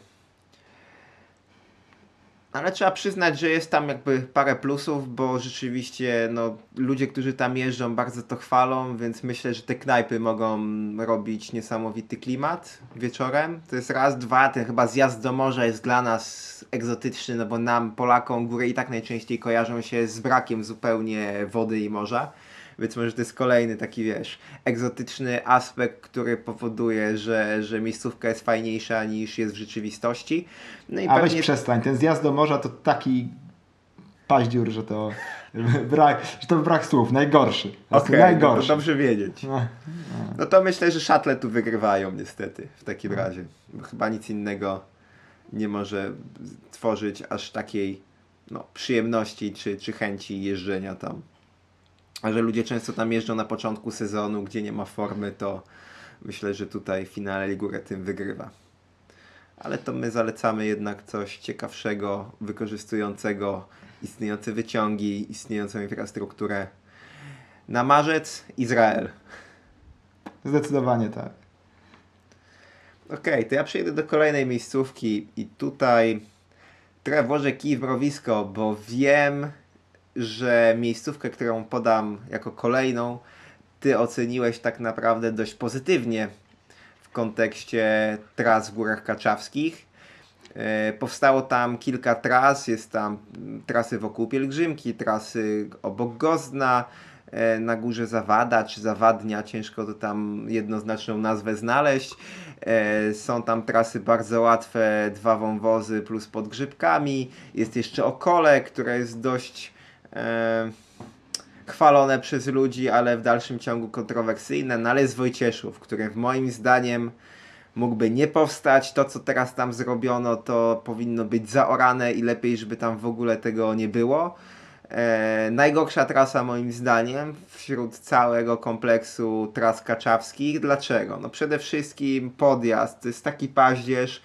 Ale trzeba przyznać, że jest tam jakby parę plusów, bo rzeczywiście no, ludzie, którzy tam jeżdżą, bardzo to chwalą, więc myślę, że te knajpy mogą robić niesamowity klimat wieczorem. To jest raz, dwa, ten chyba zjazd do morza jest dla nas egzotyczny, no bo nam, Polakom, góry i tak najczęściej kojarzą się z brakiem zupełnie wody i morza. Więc może to jest kolejny taki, wiesz, egzotyczny aspekt, który powoduje, że, że miejscówka jest fajniejsza niż jest w rzeczywistości. No i A pewnie weź przestań, ten zjazd do morza to taki paździur, że to [LAUGHS] brak, że to brak słów, najgorszy. Prostu Okej, no to najgorszy. dobrze wiedzieć. No. No to myślę, że szatle tu wygrywają niestety w takim razie. Bo chyba nic innego nie może tworzyć aż takiej no, przyjemności czy, czy chęci jeżdżenia tam. A że ludzie często tam jeżdżą na początku sezonu, gdzie nie ma formy, to myślę, że tutaj finale Ligure tym wygrywa. Ale to my zalecamy jednak coś ciekawszego, wykorzystującego istniejące wyciągi, istniejącą infrastrukturę. Na marzec Izrael. Zdecydowanie tak. Okej, to ja przejdę do kolejnej miejscówki i tutaj trochę włożę kij w mrowisko, bo wiem, że miejscówkę, którą podam jako kolejną, ty oceniłeś tak naprawdę dość pozytywnie w kontekście tras w Górach Kaczawskich. E, Powstało tam kilka tras, jest tam trasy wokół Pielgrzymki, trasy obok Gozna, e, na górze Zawada czy Zawadnia, ciężko to tam jednoznaczną nazwę znaleźć. E, Są tam trasy bardzo łatwe, dwa wąwozy plus pod grzybkami. Jest jeszcze Okole, które jest dość chwalone przez ludzi, ale w dalszym ciągu kontrowersyjne. No ale jest Wojcieszów, który moim zdaniem mógłby nie powstać. To, co teraz tam zrobiono, to powinno być zaorane i lepiej, żeby tam w ogóle tego nie było. E, najgorsza trasa moim zdaniem wśród całego kompleksu tras kaczawskich. Dlaczego? No przede wszystkim podjazd. To jest taki paździerz,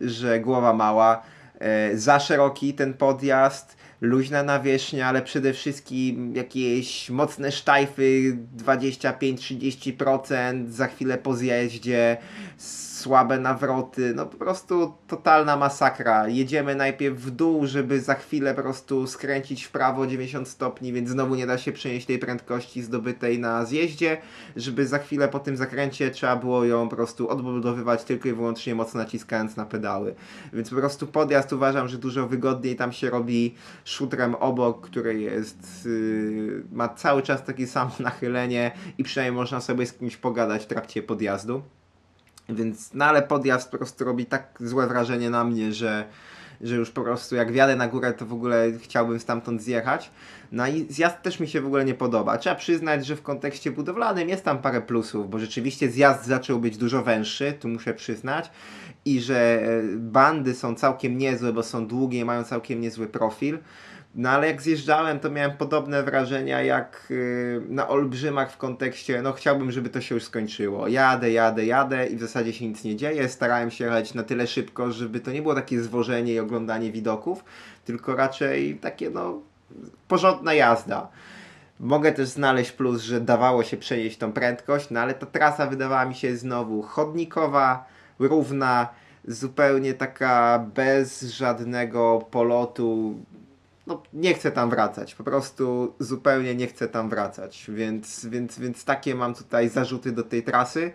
że głowa mała. E, za szeroki ten podjazd, luźna nawierzchnia, ale przede wszystkim jakieś mocne sztajfy 25-30%, za chwilę po zjeździe, słabe nawroty, no po prostu totalna masakra. Jedziemy najpierw w dół, żeby za chwilę po prostu skręcić w prawo 90 stopni, więc znowu nie da się przenieść tej prędkości zdobytej na zjeździe, żeby za chwilę po tym zakręcie trzeba było ją po prostu odbudowywać tylko i wyłącznie mocno naciskając na pedały. Więc po prostu podjazd uważam, że dużo wygodniej tam się robi szutrem obok, który jest, yy, ma cały czas takie samo [LAUGHS] nachylenie i przynajmniej można sobie z kimś pogadać w trakcie podjazdu. Więc, no ale podjazd po prostu robi tak złe wrażenie na mnie, że, że już po prostu jak wjadę na górę, to w ogóle chciałbym stamtąd zjechać. No i zjazd też mi się w ogóle nie podoba. Trzeba przyznać, że w kontekście budowlanym jest tam parę plusów, bo rzeczywiście zjazd zaczął być dużo węższy, tu muszę przyznać, i że e, bandy są całkiem niezłe, bo są długie i mają całkiem niezły profil. No ale jak zjeżdżałem, to miałem podobne wrażenia jak yy, na Olbrzymach w kontekście, no chciałbym, żeby to się już skończyło. Jadę, jadę, jadę i w zasadzie się nic nie dzieje. Starałem się jechać na tyle szybko, żeby to nie było takie zwożenie i oglądanie widoków, tylko raczej takie no porządna jazda. Mogę też znaleźć plus, że dawało się przenieść tą prędkość, no ale ta trasa wydawała mi się znowu chodnikowa, równa, zupełnie taka bez żadnego polotu. No, nie chcę tam wracać, po prostu zupełnie nie chcę tam wracać, więc, więc, więc takie mam tutaj zarzuty do tej trasy,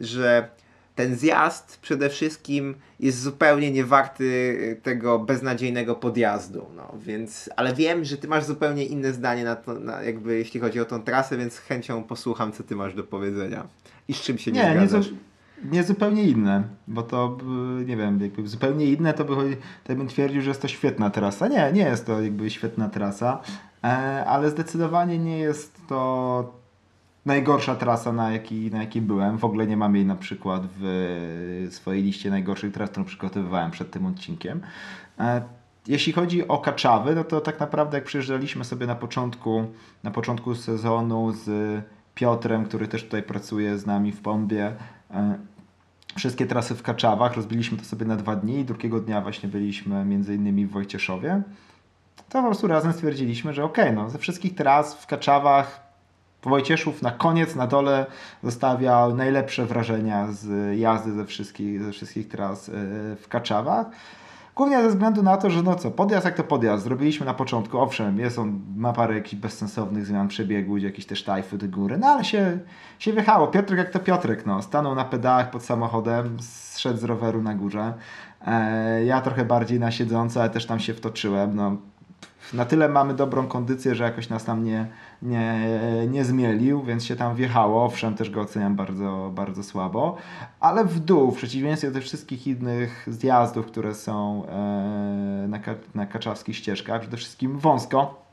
że ten zjazd przede wszystkim jest zupełnie niewarty tego beznadziejnego podjazdu, no, więc, ale wiem, że ty masz zupełnie inne zdanie na to, na, jakby jeśli chodzi o tą trasę, więc z chęcią posłucham, co ty masz do powiedzenia i z czym się nie, Nie, nie, zgadzasz. zu, nie zupełnie inne, bo to y, nie wiem, jakby zupełnie inne to by, to bym twierdził, że jest to świetna trasa. Nie, nie jest to jakby świetna trasa, e, ale zdecydowanie nie jest to najgorsza trasa, na jakiej na jakiej byłem. W ogóle nie mam jej na przykład w swojej liście najgorszych tras, którą przygotowywałem przed tym odcinkiem. E, jeśli chodzi o kaczawy, no to tak naprawdę jak przyjeżdżaliśmy sobie na początku, na początku sezonu z Piotrem, który też tutaj pracuje z nami w Pombie, e, wszystkie trasy w Kaczawach, rozbiliśmy to sobie na dwa dni i drugiego dnia właśnie byliśmy między innymi w Wojcieszowie, to po prostu razem stwierdziliśmy, że okej, okay, no ze wszystkich tras w Kaczawach Wojcieszów na koniec, na dole zostawiał najlepsze wrażenia z jazdy ze wszystkich, ze wszystkich tras e, w Kaczawach. Głównie ze względu na to, że no co, podjazd jak to podjazd. Zrobiliśmy na początku, owszem, jest on, ma parę jakichś bezsensownych zmian przebiegu, jakieś też tajfy do góry, no ale się, się wjechało. Piotrek jak to Piotrek, no. Stanął na pedałach pod samochodem, zszedł z roweru na górze. E, ja trochę bardziej na siedząco, ale też tam się wtoczyłem, no na tyle mamy dobrą kondycję, że jakoś nas tam nie, nie, nie zmielił, więc się tam wjechało. Owszem, też go oceniam bardzo, bardzo słabo, ale w dół, w przeciwieństwie do wszystkich innych zjazdów, które są e, na, na kaczawskich ścieżkach, przede wszystkim wąsko.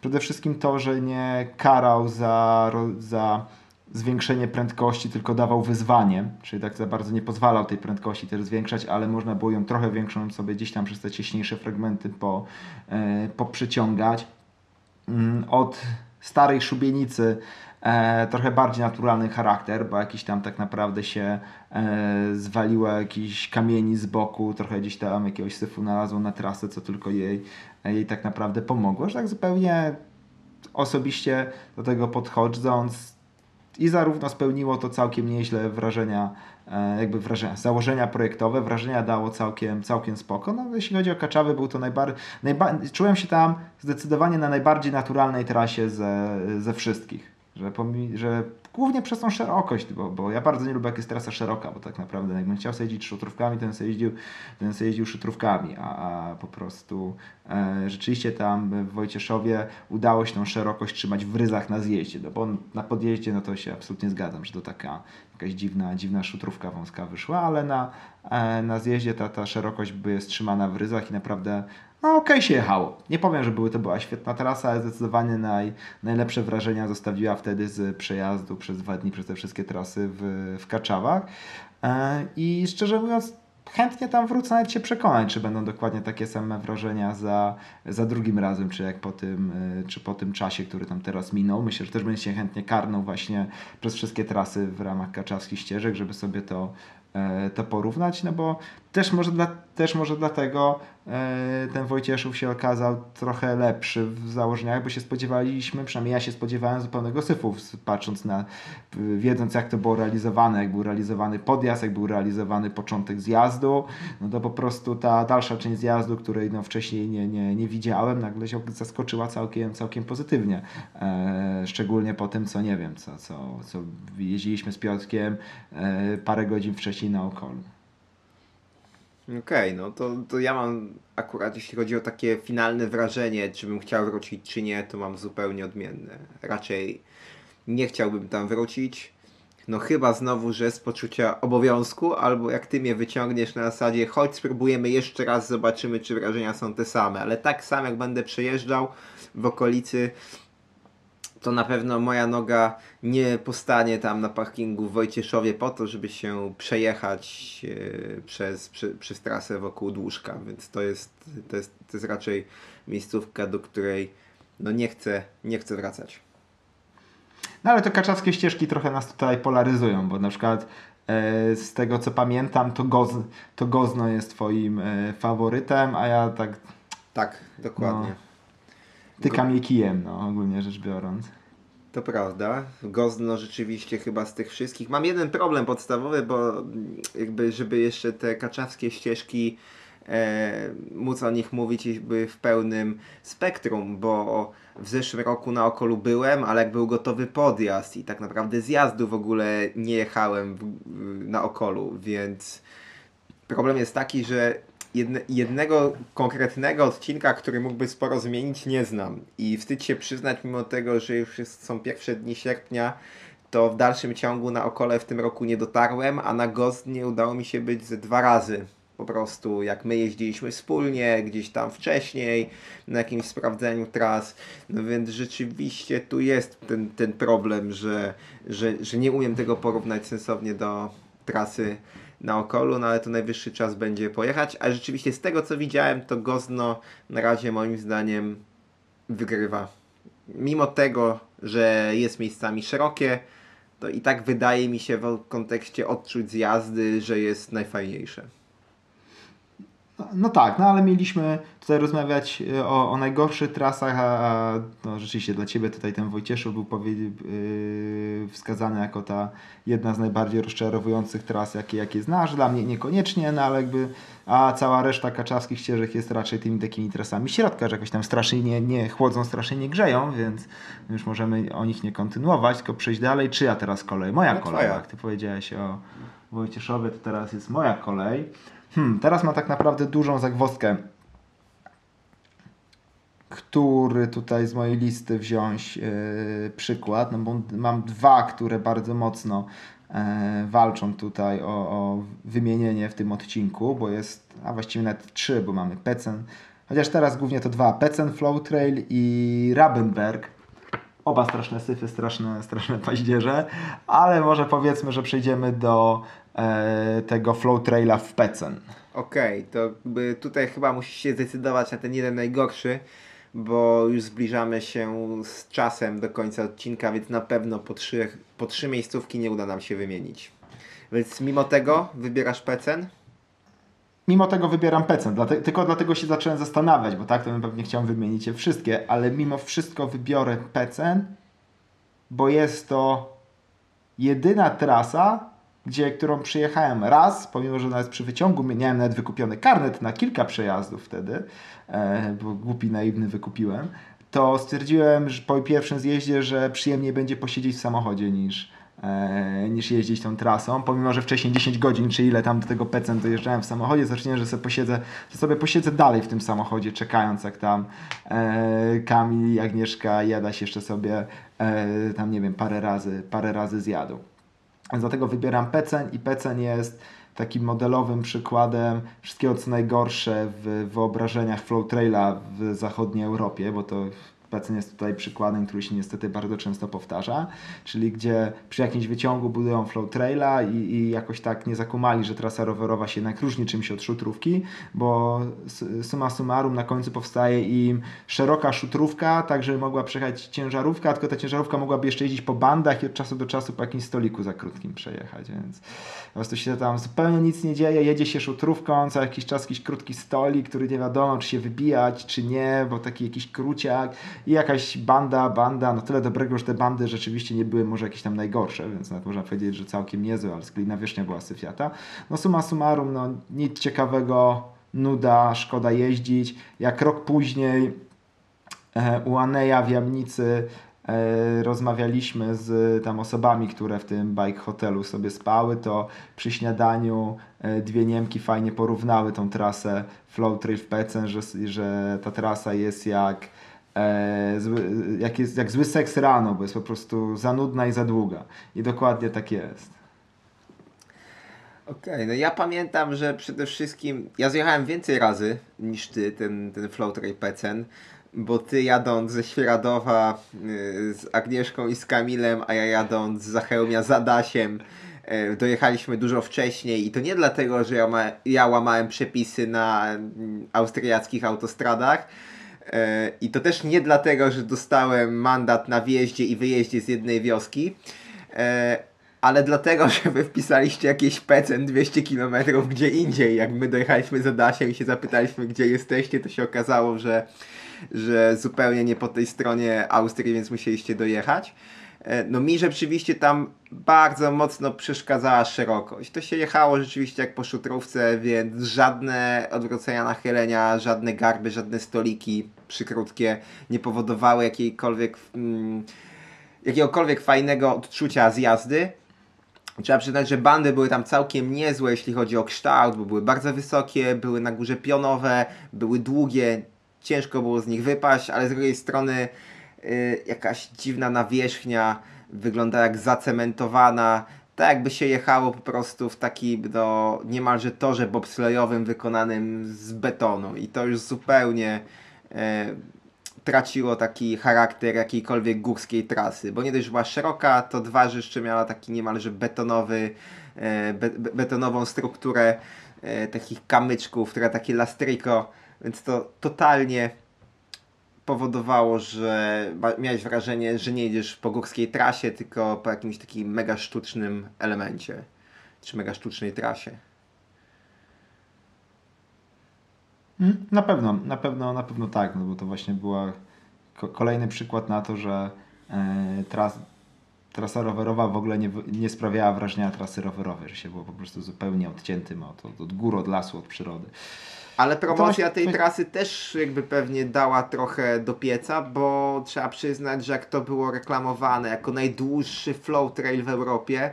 Przede wszystkim to, że nie karał za, za zwiększenie prędkości, tylko dawał wyzwanie, czyli tak za bardzo nie pozwalał tej prędkości też zwiększać, ale można było ją trochę większą sobie gdzieś tam przez te cieśniejsze fragmenty po, e. Mm, od starej szubienicy e, trochę bardziej naturalny charakter, bo jakiś tam tak naprawdę się e, zwaliło jakiś kamieni z boku, trochę gdzieś tam jakiegoś syfu znalazło na trasę, co tylko jej, jej tak naprawdę pomogło, że tak zupełnie osobiście do tego podchodząc, i zarówno spełniło to całkiem nieźle wrażenia, e, jakby wrażenia, założenia projektowe, wrażenia dało całkiem, całkiem spoko. No, jeśli chodzi o Kaczawy, był to najbardziej, najba czułem się tam zdecydowanie na najbardziej naturalnej trasie ze, ze wszystkich. Że, że Głównie przez tą szerokość, bo, bo ja bardzo nie lubię jak jest trasa szeroka, bo tak naprawdę jakbym chciał sobie jeździć szutrówkami, to bym sobie jeździł, jeździł szutrówkami, a, a po prostu e, rzeczywiście tam w Wojcieszowie udało się tą szerokość trzymać w ryzach na zjeździe, no bo na podjeździe no to się absolutnie zgadzam, że to taka jakaś dziwna, dziwna szutrówka wąska wyszła, ale na, e, na zjeździe ta, ta szerokość jest trzymana w ryzach i naprawdę no okej okay się jechało. Nie powiem, że były, to była świetna trasa, ale zdecydowanie naj, najlepsze wrażenia zostawiła wtedy z przejazdu przez dwa dni przez te wszystkie trasy w, w Kaczawach. E, I szczerze mówiąc, chętnie tam wrócę nawet się przekonać, czy będą dokładnie takie same wrażenia za, za drugim razem, czy jak po tym, e, czy po tym czasie, który tam teraz minął. Myślę, że też będzie się chętnie karnął właśnie przez wszystkie trasy w ramach kaczawskich ścieżek, żeby sobie to, e, to porównać, no bo też może, dla, też może dlatego ten Wojcieszów się okazał trochę lepszy w założeniach, bo się spodziewaliśmy, przynajmniej ja się spodziewałem zupełnego syfu, patrząc na, wiedząc jak to było realizowane, jak był realizowany podjazd, jak był realizowany początek zjazdu, no to po prostu ta dalsza część zjazdu, której no wcześniej nie, nie, nie widziałem, nagle się zaskoczyła całkiem, całkiem pozytywnie. E, szczególnie po tym, co nie wiem, co, co, co jeździliśmy z Piotrkiem e, parę godzin wcześniej na okolu. Okej, okay, no to, to ja mam akurat, jeśli chodzi o takie finalne wrażenie, czy bym chciał wrócić, czy nie, to mam zupełnie odmienne. Raczej nie chciałbym tam wrócić. No chyba znowu, że z poczucia obowiązku, albo jak ty mnie wyciągniesz na zasadzie, chodź spróbujemy jeszcze raz, zobaczymy, czy wrażenia są te same. Ale tak samo jak będę przejeżdżał w okolicy to na pewno moja noga nie postanie tam na parkingu w Wojcieszowie po to, żeby się przejechać e, przez, przy, przez trasę wokół Dłużka, więc to jest, to jest, to jest raczej miejscówka, do której no nie chcę, nie chcę wracać. No ale to kaczawskie ścieżki trochę nas tutaj polaryzują, bo na przykład e, z tego co pamiętam, to, Goz, to Gozno jest twoim e, faworytem, a ja tak... Tak, dokładnie. No Tykam je kijem, no, ogólnie rzecz biorąc. To prawda. Gozno rzeczywiście chyba z tych wszystkich. Mam jeden problem podstawowy, bo jakby, żeby jeszcze te kaczawskie ścieżki e, móc o nich mówić jakby w pełnym spektrum, bo w zeszłym roku na Okolu byłem, ale jak był gotowy podjazd i tak naprawdę zjazdu w ogóle nie jechałem w, na Okolu, więc problem jest taki, że jedne, jednego konkretnego odcinka, który mógłby sporo zmienić, nie znam. I wstyd się przyznać, mimo tego, że już są pierwsze dni sierpnia, to w dalszym ciągu na Okole w tym roku nie dotarłem, a na Gostnie udało mi się być ze dwa razy. Po prostu jak my jeździliśmy wspólnie, gdzieś tam wcześniej, na jakimś sprawdzeniu tras. No więc rzeczywiście tu jest ten, ten problem, że, że, że nie umiem tego porównać sensownie do trasy na okolu, no ale to najwyższy czas będzie pojechać. A rzeczywiście z tego co widziałem, to Gozno na razie moim zdaniem wygrywa. Mimo tego, że jest miejscami szerokie, to i tak wydaje mi się w kontekście odczuć z jazdy, że jest najfajniejsze. No tak, no ale mieliśmy tutaj rozmawiać e, o, o najgorszych trasach, a, a no rzeczywiście dla Ciebie tutaj ten Wojcieszów był powie, yy, wskazany jako ta jedna z najbardziej rozczarowujących tras, jakie, jakie znasz. Dla mnie niekoniecznie, no ale jakby, a cała reszta kaczawskich ścieżek jest raczej tymi takimi trasami środka, że jakoś tam strasznie nie, nie chłodzą, strasznie nie grzeją, więc już możemy o nich nie kontynuować, tylko przejść dalej. Czy ja teraz kolej? Moja No kolej, jak Ty powiedziałeś o Wojcieszowie, to teraz jest moja kolej. Hmm, teraz mam tak naprawdę dużą zagwozdkę, który tutaj z mojej listy wziąć yy, przykład, no bo mam dwa, które bardzo mocno e, walczą tutaj o, o wymienienie w tym odcinku, bo jest, a właściwie nawet trzy, bo mamy Pecen, chociaż teraz głównie to dwa, Pecen, Flow Trail i Rabenberg. Oba straszne syfy, straszne, straszne paździerze, ale może powiedzmy, że przejdziemy do e, tego Flow Traila w Pecen. Okej, to jakby tutaj chyba musisz się zdecydować na ten jeden najgorszy, bo już zbliżamy się z czasem do końca odcinka, więc na pewno po trzy, po trzy miejscówki nie uda nam się wymienić. Więc mimo tego wybierasz Pecen? Mimo tego wybieram dlate, tylko dlatego się zacząłem zastanawiać, bo tak to bym pewnie chciał wymienić je wszystkie, ale mimo wszystko wybiorę Pecen, bo jest to jedyna trasa, gdzie, którą przyjechałem raz, pomimo, że nawet przy wyciągu miałem nawet wykupiony karnet na kilka przejazdów wtedy, e, bo głupi, naiwny wykupiłem, to stwierdziłem że po pierwszym zjeździe, że przyjemniej będzie posiedzieć w samochodzie niż, niż jeździć tą trasą, pomimo, że wcześniej 10 godzin, czy ile tam do tego Pecen dojeżdżałem w samochodzie, zaczynałem, że sobie posiedzę, że sobie posiedzę dalej w tym samochodzie, czekając jak tam e, Kamil i Agnieszka jada się jeszcze sobie e, tam, nie wiem, parę razy, parę razy. Więc Dlatego wybieram Pecen i Pecen jest takim modelowym przykładem wszystkiego co najgorsze w wyobrażeniach Flow Traila w zachodniej Europie, bo to Pecen jest tutaj przykładem, który się niestety bardzo często powtarza, czyli gdzie przy jakimś wyciągu budują Flow Traila i, i jakoś tak nie zakumali, że trasa rowerowa się jednak różni czymś od szutrówki, bo s- summa summarum na końcu powstaje im szeroka szutrówka, tak żeby mogła przejechać ciężarówka, tylko ta ciężarówka mogłaby jeszcze jeździć po bandach i od czasu do czasu po jakimś stoliku za krótkim przejechać, więc po prostu się tam zupełnie nic nie dzieje, jedzie się szutrówką, co jakiś czas jakiś krótki stolik, który nie wiadomo czy się wybijać, czy nie, bo taki jakiś kruciak i jakaś banda, banda, no tyle dobrego, że te bandy rzeczywiście nie były może jakieś tam najgorsze, więc nawet można powiedzieć, że całkiem niezłe, ale sklina wierzchnia była syfiata. No summa summarum, no nic ciekawego, nuda, szkoda jeździć. Jak rok później e, u Aneja w Jamnicy e, rozmawialiśmy z tam osobami, które w tym bike hotelu sobie spały, to przy śniadaniu e, dwie Niemki fajnie porównały tą trasę Flow Trail w Pecen, że, że ta trasa jest jak e, zły, jak, jest, jak zły seks rano, bo jest po prostu za nudna i za długa. I dokładnie tak jest. Okej, no ja pamiętam, że przede wszystkim ja zjechałem więcej razy niż ty, ten, ten Flow Pecen, bo ty jadąc ze Świeradowa y, z Agnieszką i z Kamilem, a ja jadąc z Zachełmia z Adasiem, y, dojechaliśmy dużo wcześniej i to nie dlatego, że ja, ma, ja łamałem przepisy na mm, austriackich autostradach, E, I to też nie dlatego, że dostałem mandat na wjeździe i wyjeździe z jednej wioski, e, ale dlatego, [LAUGHS] że wy wpisaliście jakieś pecen 200 km gdzie indziej. Jak my dojechaliśmy z Adasiem i się zapytaliśmy, gdzie jesteście, to się okazało, że, że zupełnie nie po tej stronie Austrii, więc musieliście dojechać. E, No mi rzeczywiście tam bardzo mocno przeszkadzała szerokość. To się jechało rzeczywiście jak po szutrówce, więc żadne odwrócenia nachylenia, żadne garby, żadne stoliki przykrótkie nie powodowały jakiejkolwiek, mm, jakiegokolwiek fajnego odczucia z jazdy. Trzeba przyznać, że bandy były tam całkiem niezłe, jeśli chodzi o kształt, bo były bardzo wysokie, były na górze pionowe, były długie, ciężko było z nich wypaść, ale z drugiej strony jakaś dziwna nawierzchnia wygląda jak zacementowana, tak jakby się jechało po prostu w taki no, niemalże torze bobslejowym wykonanym z betonu. I to już zupełnie e, traciło taki charakter jakiejkolwiek górskiej trasy, bo nie dość, że była szeroka, to dwa, że jeszcze miała taki niemalże betonowy, e, be, be, betonową strukturę e, takich kamyczków, które takie lastriko, więc to totalnie powodowało, że miałeś wrażenie, że nie jedziesz po górskiej trasie, tylko po jakimś takim mega sztucznym elemencie, czy mega sztucznej trasie. Mm, Na pewno, na pewno, na pewno tak, no bo to właśnie była ko- kolejny przykład na to, że e, tras, trasa rowerowa w ogóle nie, nie sprawiała wrażenia trasy rowerowej, że się było po prostu zupełnie odciętym od, od, od gór, od lasu, od przyrody. Ale promocja właśnie- tej trasy też jakby pewnie dała trochę do pieca, bo trzeba przyznać, że jak to było reklamowane jako najdłuższy flow trail w Europie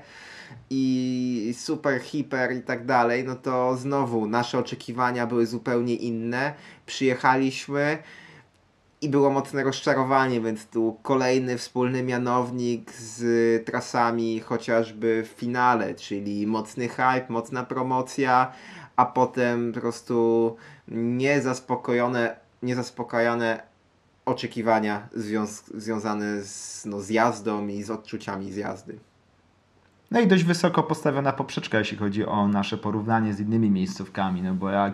i super, hiper i tak dalej, no to znowu nasze oczekiwania były zupełnie inne. Przyjechaliśmy i było mocne rozczarowanie, więc tu kolejny wspólny mianownik z trasami chociażby w finale, czyli mocny hype, mocna promocja, a potem po prostu niezaspokojone, niezaspokojone oczekiwania związ- związane z, no, z jazdą i z odczuciami z jazdy. No i dość wysoko postawiona poprzeczka, jeśli chodzi o nasze porównanie z innymi miejscówkami, no bo jak,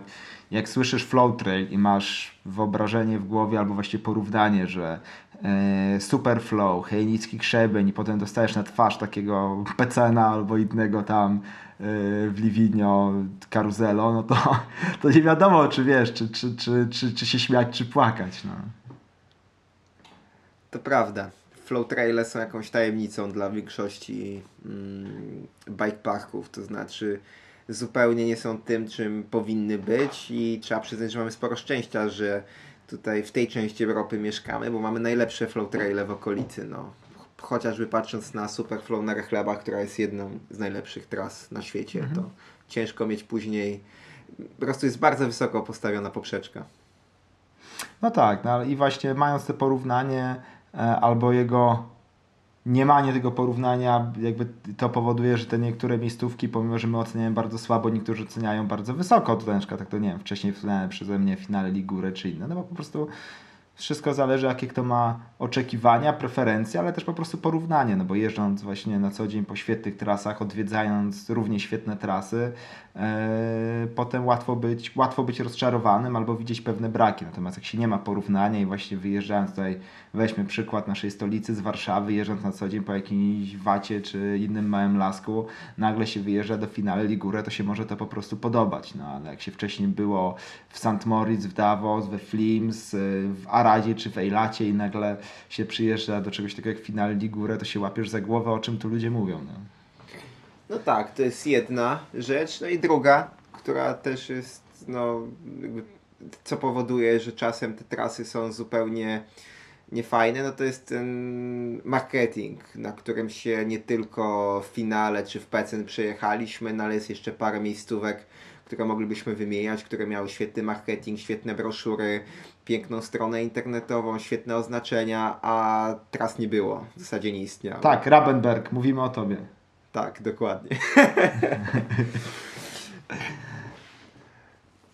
jak słyszysz flow trail i masz wyobrażenie w głowie albo właściwie porównanie, że e, super flow, hejnicki krzebeń i potem dostajesz na twarz takiego pecena albo innego tam w Liwinio karuzelo, no to, [LAUGHS] to nie wiadomo, czy wiesz, czy, czy, czy, czy, czy się śmiać, czy płakać. No. To prawda. Flow traile są jakąś tajemnicą dla większości mm, bike parków, to znaczy zupełnie nie są tym, czym powinny być i trzeba przyznać, że mamy sporo szczęścia, że tutaj w tej części Europy mieszkamy, bo mamy najlepsze flow traile w okolicy, no. Chociażby patrząc na Superflow na Rechlebach, która jest jedną z najlepszych tras na świecie, to ciężko mieć później, po prostu jest bardzo wysoko postawiona poprzeczka. No tak, no i właśnie mając to porównanie e, albo jego nie manie tego porównania, jakby to powoduje, że te niektóre miejscówki, pomimo że my oceniamy bardzo słabo, niektórzy oceniają bardzo wysoko. Tutaj na przykład, tak to nie wiem, wcześniej wspomniane przeze mnie finale Ligury czy inne, no bo po prostu wszystko zależy jakie kto ma oczekiwania, preferencje, ale też po prostu porównanie, no bo jeżdżąc właśnie na co dzień po świetnych trasach, odwiedzając równie świetne trasy, e, potem łatwo być, łatwo być rozczarowanym albo widzieć pewne braki. Natomiast jak się nie ma porównania i właśnie wyjeżdżając tutaj, weźmy przykład naszej stolicy z Warszawy, jeżdżąc na co dzień po jakimś wacie czy innym małym lasku, nagle się wyjeżdża do finale Ligurę, to się może to po prostu podobać. No ale jak się wcześniej było w St. Moritz, w Davos, we Flims, y, w Aradzie czy w Ejlacie i nagle się przyjeżdża do czegoś takiego jak finale Ligurę, to się łapiesz za głowę, o czym tu ludzie mówią. No. No tak, to jest jedna rzecz. No i druga, która też jest, no, co powoduje, że czasem te trasy są zupełnie niefajne, no to jest ten marketing, na którym się nie tylko w finale czy w Pecen przejechaliśmy, no ale jest jeszcze parę miejscówek, które moglibyśmy wymieniać, które miały świetny marketing, świetne broszury, piękną stronę internetową, świetne oznaczenia, a tras nie było, w zasadzie nie istniało. Tak, Rabenberg, mówimy o tobie. Tak, dokładnie. [LAUGHS]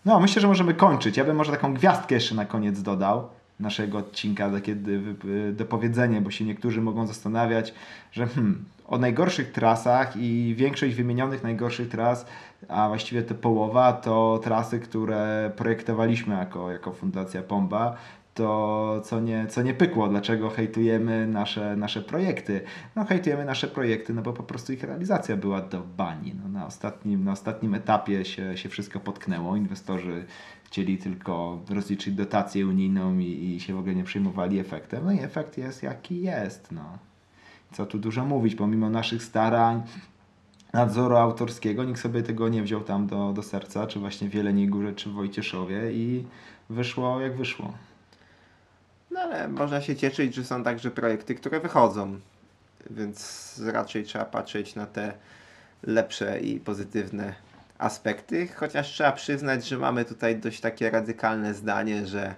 No, myślę, że możemy kończyć. Ja bym może taką gwiazdkę jeszcze na koniec dodał naszego odcinka, takie wy- dopowiedzenie, bo się niektórzy mogą zastanawiać, że hmm, o najgorszych trasach i większość wymienionych najgorszych tras, a właściwie te połowa, to trasy, które projektowaliśmy jako, jako Fundacja Pomba, to co nie, co nie pykło, dlaczego hejtujemy nasze, nasze projekty. No hejtujemy nasze projekty, no bo po prostu ich realizacja była do bani. No, na, ostatnim, na ostatnim etapie się, się wszystko potknęło. Inwestorzy chcieli tylko rozliczyć dotację unijną i, i się w ogóle nie przejmowali efektem. No i efekt jest jaki jest. No. Co tu dużo mówić, pomimo naszych starań, nadzoru autorskiego, nikt sobie tego nie wziął tam do, do serca, czy właśnie w Jeleniej Górze, czy w Wojcieszowie i wyszło jak wyszło. No ale można się cieszyć, że są także projekty, które wychodzą, więc raczej trzeba patrzeć na te lepsze i pozytywne aspekty, chociaż trzeba przyznać, że mamy tutaj dość takie radykalne zdanie, że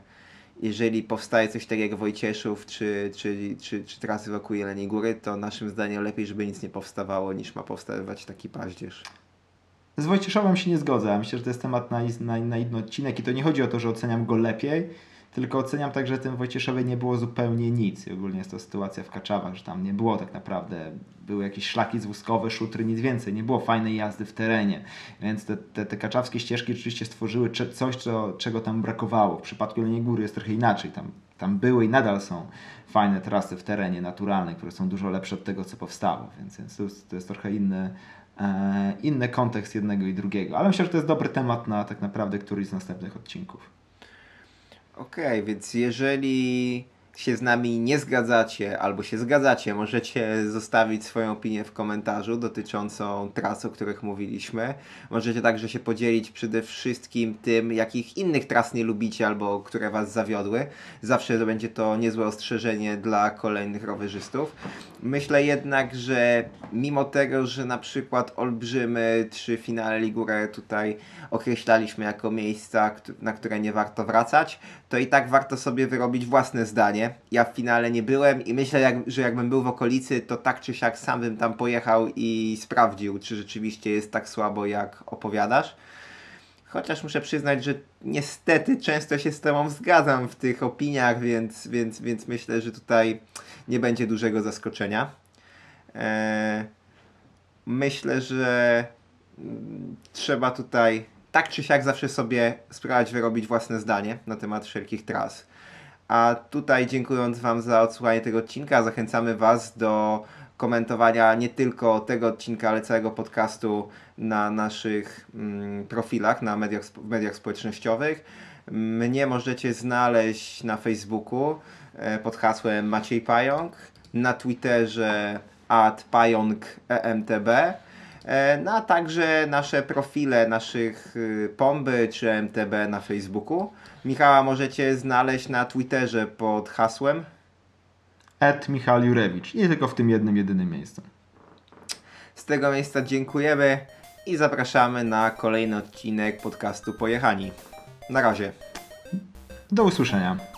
jeżeli powstaje coś takiego jak Wojcieszów czy, czy, czy, czy trasy wokół Jeleniej Góry, to naszym zdaniem lepiej, żeby nic nie powstawało, niż ma powstawać taki paździerz. Z Wojcieszowem się nie zgodzę. Myślę, że to jest temat na, na, na inny odcinek i to nie chodzi o to, że oceniam go lepiej, tylko oceniam tak, że tym Wojcieszowie nie było zupełnie nic. I ogólnie jest to sytuacja w Kaczawach, że tam nie było tak naprawdę, były jakieś szlaki zwózkowe, szutry, nic więcej. Nie było fajnej jazdy w terenie. Więc te, te, te kaczawskie ścieżki rzeczywiście stworzyły coś, co, czego tam brakowało. W przypadku Jeleniej Góry jest trochę inaczej. Tam, tam były i nadal są fajne trasy w terenie naturalne, które są dużo lepsze od tego, co powstało. Więc, więc to, jest, to jest trochę inny, e, inny kontekst jednego i drugiego. Ale myślę, że to jest dobry temat na tak naprawdę któryś z następnych odcinków. Okej, więc jeżeli się z nami nie zgadzacie albo się zgadzacie, możecie zostawić swoją opinię w komentarzu dotyczącą tras, o których mówiliśmy. Możecie także się podzielić przede wszystkim tym, jakich innych tras nie lubicie albo które Was zawiodły. Zawsze to będzie to niezłe ostrzeżenie dla kolejnych rowerzystów. Myślę jednak, że mimo tego, że na przykład Olbrzymy czy finale Ligure tutaj określaliśmy jako miejsca, na które nie warto wracać, to i tak warto sobie wyrobić własne zdanie. Ja w finale nie byłem i myślę, jak, że jakbym był w okolicy, to tak czy siak sam bym tam pojechał i sprawdził, czy rzeczywiście jest tak słabo, jak opowiadasz. Chociaż muszę przyznać, że niestety często się z Tobą zgadzam w tych opiniach, więc, więc, więc myślę, że tutaj nie będzie dużego zaskoczenia. Eee, myślę, że mm, trzeba tutaj tak czy siak zawsze sobie spróbować wyrobić własne zdanie na temat wszelkich tras. A tutaj dziękując Wam za odsłuchanie tego odcinka, zachęcamy Was do komentowania nie tylko tego odcinka, ale całego podcastu na naszych mm, profilach, na mediach, mediach społecznościowych. Mnie możecie znaleźć na Facebooku e, pod hasłem Maciej Pająk, na Twitterze at pająkemtb, e, no a także nasze profile naszych y, Pomby czy MTB na Facebooku. Michała możecie znaleźć na Twitterze pod hasłem Ed Michał Jurewicz. Nie tylko w tym jednym, jedynym miejscu. Z tego miejsca dziękujemy i zapraszamy na kolejny odcinek podcastu Pojechani. Na razie. Do usłyszenia.